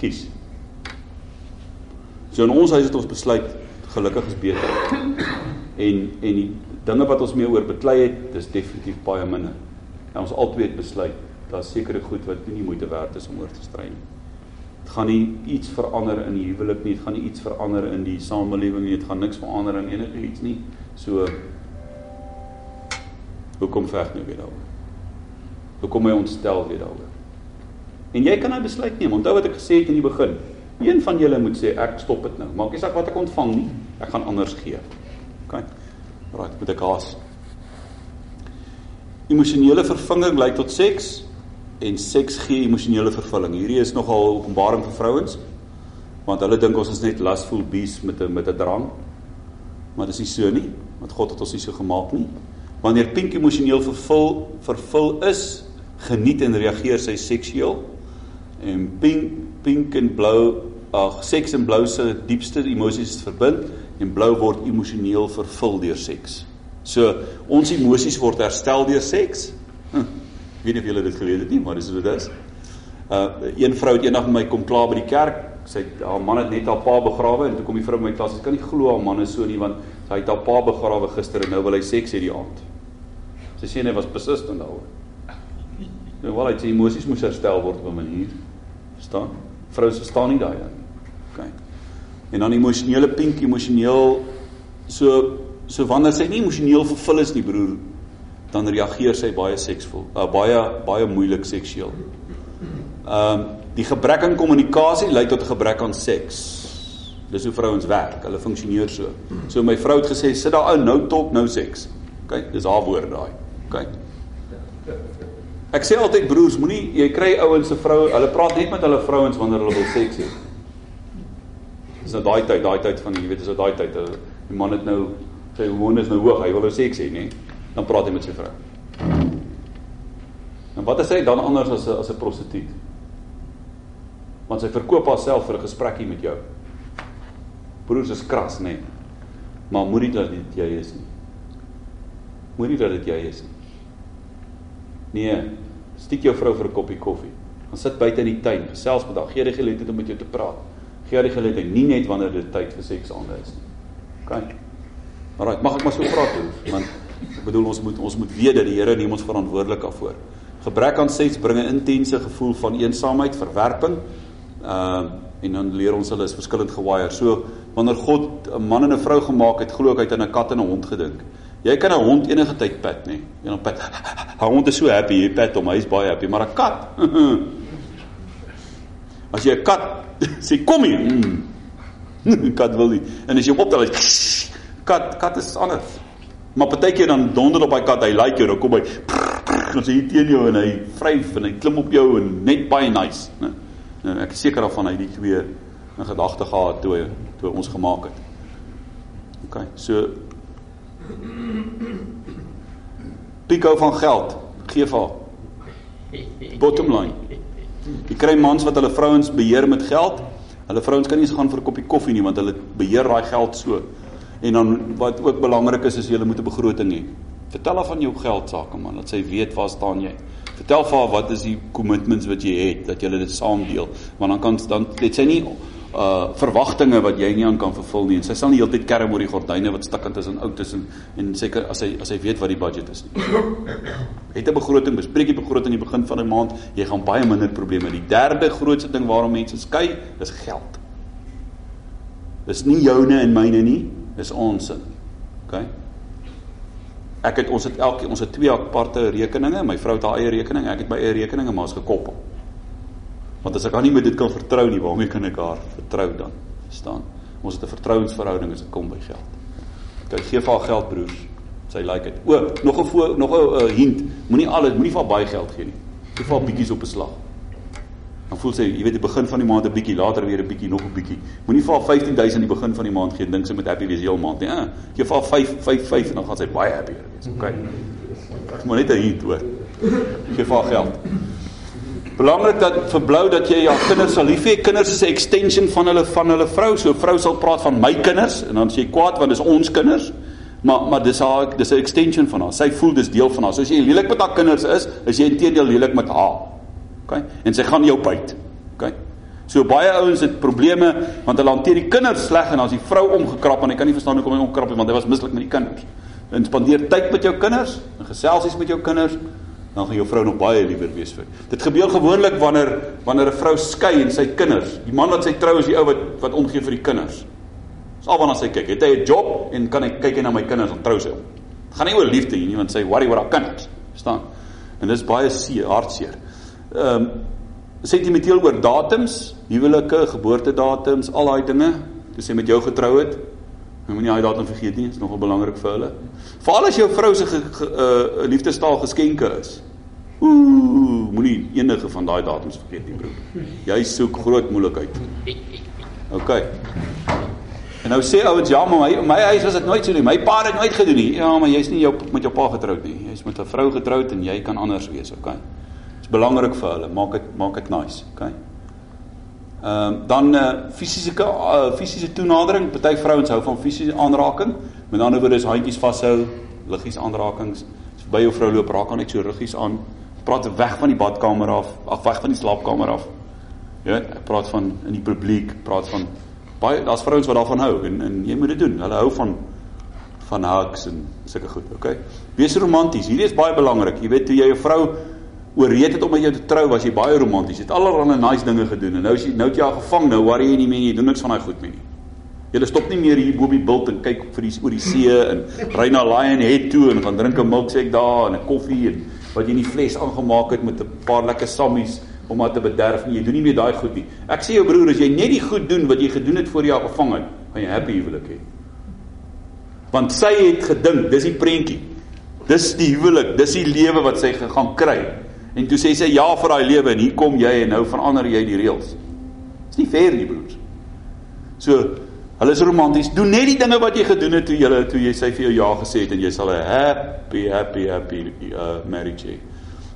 kies. So in ons huis het ons besluit gelukkig is beter. En en die dinge wat ons mee oor beklei het, dis definitief baie minder. En ons albei het besluit daar's sekere goed wat nie moeite werd is om oor te stry nie. Dit gaan nie iets verander in die huwelik nie, dit gaan nie iets verander in die samelewing nie, dit gaan niks verander in enige iets nie. So hoekom veg nou weer daaroor? Hoekom my ontstel weer daaroor? En jy kan nou besluit neem. Onthou wat ek gesê het in die begin. Een van julle moet sê ek stop dit nou. Maak nie saak wat ek ontvang nie. Ek gaan anders gee. Right, moet ek haas. Emosionele vervanging lei tot seks en seks gee emosionele vervulling. Hierdie is nogal openbaring vir vrouens want hulle dink ons is net lustful beasts met 'n met 'n drang. Maar dit is nie so nie, want God het ons nie so gemaak nie. Wanneer pink emosioneel vervul vervul is, geniet en reageer sy seksueel en pink pink en blou ag seks en blou se diepste emosies verbind en blou word emosioneel vervul deur seks. So ons emosies word herstel deur seks. Hm, ek weet nie of julle dit gelees het nie, maar dis wat dit is. Uh een vrou het eendag met my kom klaar by die kerk. Sy haar man het net haar pa begrawe en toe kom die vrou by my klas. Sy kan nie glo haar man is so nie want sy het haar pa begrawe gister en nou wil hy seks hê die aand. Sy sê hy was persistent daaroor. [laughs] Nou wel, hy sê emosies moes herstel word op 'n manier. Verstaan? Vroue verstaan nie daai nie. OK. En dan emosionele pink, emosioneel so so wanneer sy nie emosioneel vervul is nie, broer, dan reageer sy baie seksvol, uh, baie baie moeilik seksueel. Ehm um, die gebrek aan kommunikasie lei tot 'n gebrek aan seks. Dis hoe vrouens werk. Hulle funksioneer so. So my vrou het gesê, "Sit daar ou, nou talk, nou seks." OK, dis haar woord daai. OK. Ek sê altyd broers, moenie jy kry ouens se vroue, hulle praat net met hulle vrouens wanneer hulle wil seks hê. Dis nou daai tyd, daai tyd van jy weet, dis nou daai tyd. uh, Die man het nou sy hormone is nou hoog, hy wil nou seks hê, nê? Dan praat hy met sy vrou. En wat is hy dan anders as 'n as 'n prostituut? Want sy verkoop haarself vir 'n gesprekkie met jou. Broers is kras, nê? Maar moenie dat dit jy is nie. Moenie dat dit jy is nie. Nee, stiek jou vrou vir 'n koppie koffie. Gaan sit buite in die tuin, gesels met haar, gee die geleentheid om met jou te praat. Gee die geleentheid nie net wanneer dit tyd vir seks aande is nie. OK. Alraai, mag ek maar so praat doen, want ek bedoel ons moet ons moet weet dat die Here neem ons verantwoordelik daarvoor. Gebrek aan seks bring 'n intense gevoel van eensaamheid, verwerping. Ehm uh, en dan leer ons hulle is verskillend gewire. So wanneer God 'n man en 'n vrou gemaak het, glo ek hy het aan 'n kat en 'n hond gedink. Jy kan 'n hond enige tyd pet, nê? En dan pet. [laughs] 'n Hond is so happy, jy pet hom, hy's baie happy, maar 'n kat. [laughs] As jy 'n kat sê kom hier. Mm. kat wil nie. En as jy hom optel, [laughs] kat kat is anders. Maar partykeer dan donder op daai kat, hy like jou, dan kom hy dan sê hy teen jou en hy vryf en hy klim op jou en net baie nice, né? Nou ek is seker daarvan hy die twee in gedagte gehad toe toe ons gemaak het. OK, so Pico van geld, gee vir haar. Bottom line. Jy kry mans wat hulle vrouens beheer met geld. Hulle vrouens kan nie eens gaan vir 'n koppie koffie nie want hulle beheer daai geld so. En dan wat ook belangrik is is jy moet 'n begroting hê. Vertel haar van jou geld sake man, dat sy weet waar staan jy. Vertel vir haar wat is die commitments wat jy het, dat julle dit saam deel, want dan kan dan het sy nie uh verwagtinge wat jy nie aan kan vervul nie. En sy sal nie heeltyd kerm oor die gordyne wat stikkend is en oud is en en seker as hy as hy weet wat die budget is nie. [clears throat] Het 'n begroting, bespreek die begroting aan die begin van 'n maand, jy gaan baie minder probleme. Die derde grootste ding waarom mense skei, is geld. Dis nie joune en myne nie, dis ons se. OK? Ek het ons het elke ons het twee aparte rekeninge, my vrou het haar eie rekening, ek het my eie rekeninge, maar ons gekoppel. Want as ek haar nie met dit kan vertrou nie, waarmee kan ek haar vertrou dan? Verstaan? Ons het 'n vertrouensverhouding as dit kom by geld. Kyk, gee vir haar geld broers. Sy like dit. O, nog 'n nog 'n uh, hint. Moenie alles, moenie vir haar baie geld gee nie. Gee vir haar bietjies op 'n slag. Dan voel sy, jy weet, die begin van die maand 'n bietjie, later weer 'n bietjie, nog 'n bietjie. Moenie vir haar 15000 die begin van die maand gee en dink sy moet happy wees heel maand nie. Ah, gee vir haar 5 5 5 en dan gaan sy baie happy wees. Okay. Ek moet net 'n hint hoor. Gee vir haar geld. Belangrik dat verblou dat jy jou kinders sal lief hê. Kinders is 'n extension van hulle van hulle vrou. So vrou sal praat van my kinders en dan sê jy kwaad want dis ons kinders. Maar maar dis haar dis 'n extension van haar. Sy voel dis deel van haar. So as jy lelik met haar kinders is, is jy intedeel lelik met haar. OK? En sy gaan jou byt. OK? So baie ouens het probleme want hulle hanteer die kinders sleg en dan is die vrou omgekrap en hy kan nie verstaan hoekom hy omgekrap het want hy was mislik met die kinders. En spandeer tyd met jou kinders, en geselsies met jou kinders, dan gaan jou vrou nog baie liewer wees vir. Dit gebeur gewoonlik wanneer wanneer 'n vrou skei en sy kinders, die man wat sy trou is die ou wat wat omgee vir die kinders. Dis al waarna sy kyk. Het hy 'n job en kan hy kyk na my kinders en trou sy hom. Dit gaan nie oor liefde nie, want sy worry oor haar kinders. Verstaan? En dis baie seer, hartseer. Ehm um, sentimenteel oor datums, huwelike, geboortedatums, al daai dinge. Dis jy met jou getrou het. Jy moenie daai datum vergeet nie, dit is nogal belangrik vir hulle. Veral as jou vrou se 'n uh, liefdestaal geskenke is. Ooh, moenie enige van daai datums vergeet nie, broer. Jy soek groot moeilikheid. OK. En nou sê ouens, ja, maar my my huis was dit nooit so nie. My pa het nooit gedoen nie. Ja, maar jy's nie jou met jou pa getroud nie. Jy's met 'n vrou getroud en jy kan anders wees, OK? Dit's belangrik vir hulle. Maak dit maak dit nice, OK? Ehm uh, dan uh, fisiese uh, fisiese toenadering. Party vrouens hou van fisiese aanraking. Met ander woorde is handjies vashou, liggies aanrakings. As by jou vrou loop, raak haar net so ruggies aan. Praat weg van die badkamer af, af weg van die slaapkamer af. Ja, ek praat van in die publiek, praat van baie daar's vrouens wat daarvan hou en en jy moet dit doen. Hulle hou van van hugs en sulke goed, okay? Wees romanties. Hierdie is baie belangrik. Jy weet toe jy 'n vrou ooreed het om met jou te trou, was jy baie romanties. Jy het allerlei nice dinge gedoen en nou is jy nou het jy haar gevang. Nou worry jy nie meer nie. Jy doen niks van daai goed meer nie. Jy stop nie meer hier bo op die bult en kyk vir die oor die see en ry na Lion Head toe en gaan drink 'n milkshake daar en 'n koffie en wat jy in die fles aangemaak het met 'n paar lekker sammies om maar te bederf nie. Jy doen nie meer daai goed nie. Ek sê jou broer, as jy net die goed doen wat jy gedoen het voor jy haar gevang het, gaan jy happy huwelik hê. Want sy het gedink, dis die prentjie. Dis die huwelik, dis die lewe wat sy gaan kry. En toe sê sy ja vir daai lewe en hier kom jy en nou verander jy die reëls. Dis nie fair nie, broers. So, hulle is romanties. Doen net die dinge wat jy gedoen het toe jy toe jy sy vir jou ja gesê het en jy sal 'n happy happy happy uh, marriage hê.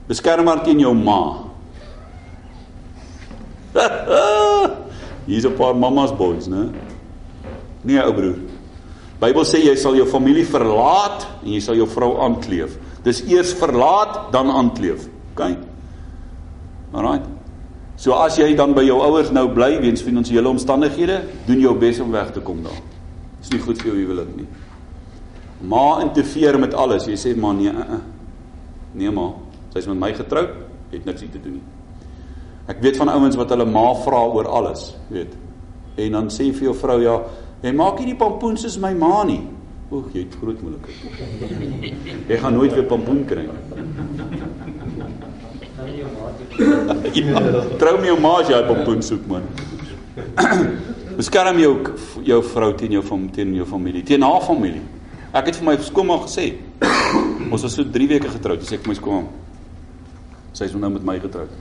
Beskerm haar teen jou ma. [laughs] Hier's 'n paar mamas boys, né? Nee, ou broer. Bybel sê jy sal jou familie verlaat en jy sal jou vrou aankleef. Dis eers verlaat dan aankleef. OK. Alraai. So as jy dan by jou ouers nou bly weens finansiële omstandighede, doen jou bes om weg te kom daar. Dis nie goed vir jou huwelik nie. Ma interfereer met alles. Jy sê maar nee, uh, uh. nee ma, sy's met my getroud, het niks te doen nie. Ek weet van ouens wat hulle ma vra oor alles, weet. En dan sê vir jou vrou ja, "Jy maak nie die pampoen soos my ma nie." Oek, jy het groot moeilikheid. Jy gaan nooit weer pampoen kry nie. Trou met jou ma as jy op pampoen soek man. [clears throat] Beskerm jou jou vrou teen jou van teen jou familie, teen haar familie. Ek het vir my skoonma gesê. [clears throat] Ons was so 3 weke getroud, sê ek my skoonma. Sy is nou met my getroud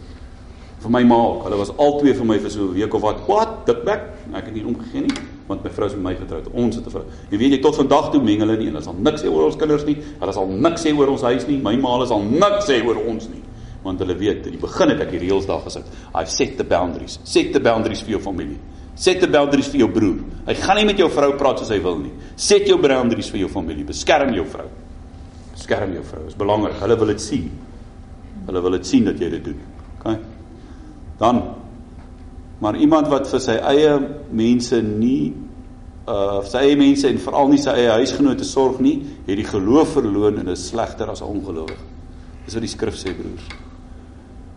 vir my ma. Hulle was albei vir my vir so 'n week of wat. Wat? Dikbek. Ek het nie omgegee nie want my vrou is met my getroud. Ons het 'n vrou. Jy weet jy tot vandag toe meng hulle nie hulle sal niks sê oor ons kinders nie. Hulle sal niks sê oor ons huis nie. My ma sal niks sê oor ons nie. Want hulle weet, in die begin het ek die reëls daar gesit. I've set the boundaries. Set the boundaries vir jou familie. Set the boundaries vir jou broer. Hy gaan nie met jou vrou praat soos hy wil nie. Set jou boundaries vir jou familie. Beskerm jou vrou. Beskerm jou vrou. Dit is belangrik. Hulle wil dit sien. Hulle wil dit sien dat jy dit doen. OK? dan maar iemand wat vir sy eie mense nie uh sy eie mense en veral nie sy eie huisgenote sorg nie, het die geloof verloon en is slegter as 'n ongelowige. Dis wat die skrif sê broers.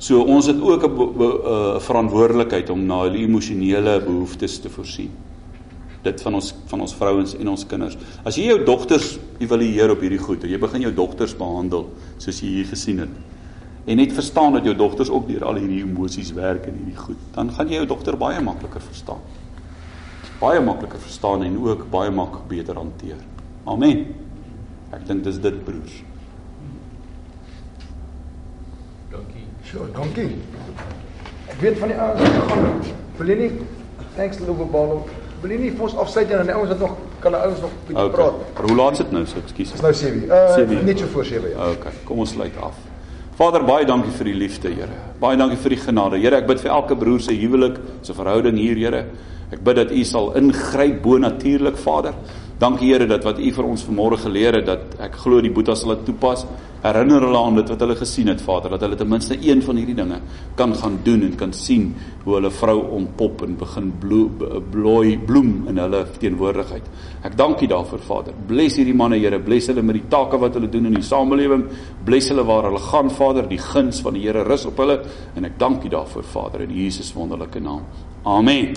So ons het ook 'n 'n verantwoordelikheid om na hulle emosionele behoeftes te voorsien. Dit van ons van ons vrouens en ons kinders. As jy jou dogters evalueer op hierdie goed, jy begin jou dogters behandel soos jy hier gesien het en net verstaan dat jou dogters ook deur al hierdie emosies werk en hierdie goed, dan gaan jy jou dogter baie makliker verstaan. Baie makliker verstaan en ook baie maklik beter hanteer. Amen. Ek dink dis dit broers. Dankie. Sure, dankie. Ek weet van die ouens wat het. Wil jy nie thanks Love Ball. Wil jy nie vir ons afsluit en dan die ouens wat nog kan die ouens nog bietjie okay. praat. Hoe laat is dit nou? So, ekskuus. Dis nou 7. Uh 7. net so voor 7 ja. Okay, kom ons sluit af. Vader, baie dankie vir die liefde, Here. Baie dankie vir die genade. Here, ek bid vir elke broer se huwelik, se verhouding hier, Here. Ek bid dat U sal ingryp bo natuurlik, Vader. Dankie Here dat wat U vir ons vanmôre geleer het dat ek glo die boetas sal dit toepas. Herinner hulle aan dit wat hulle gesien het, Vader, dat hulle ten minste een van hierdie dinge kan gaan doen en kan sien hoe hulle vrou ontpop en begin bloei bloem in hulle teenwoordigheid. Ek dank U daarvoor, Vader. Bless hierdie manne, Here. Bless hulle met die take wat hulle doen in die samelewing. Bless hulle waar hulle gaan, Vader. Die guns van die Here rus op hulle en ek dank U daarvoor, Vader, in Jesus wonderlike naam. Amen.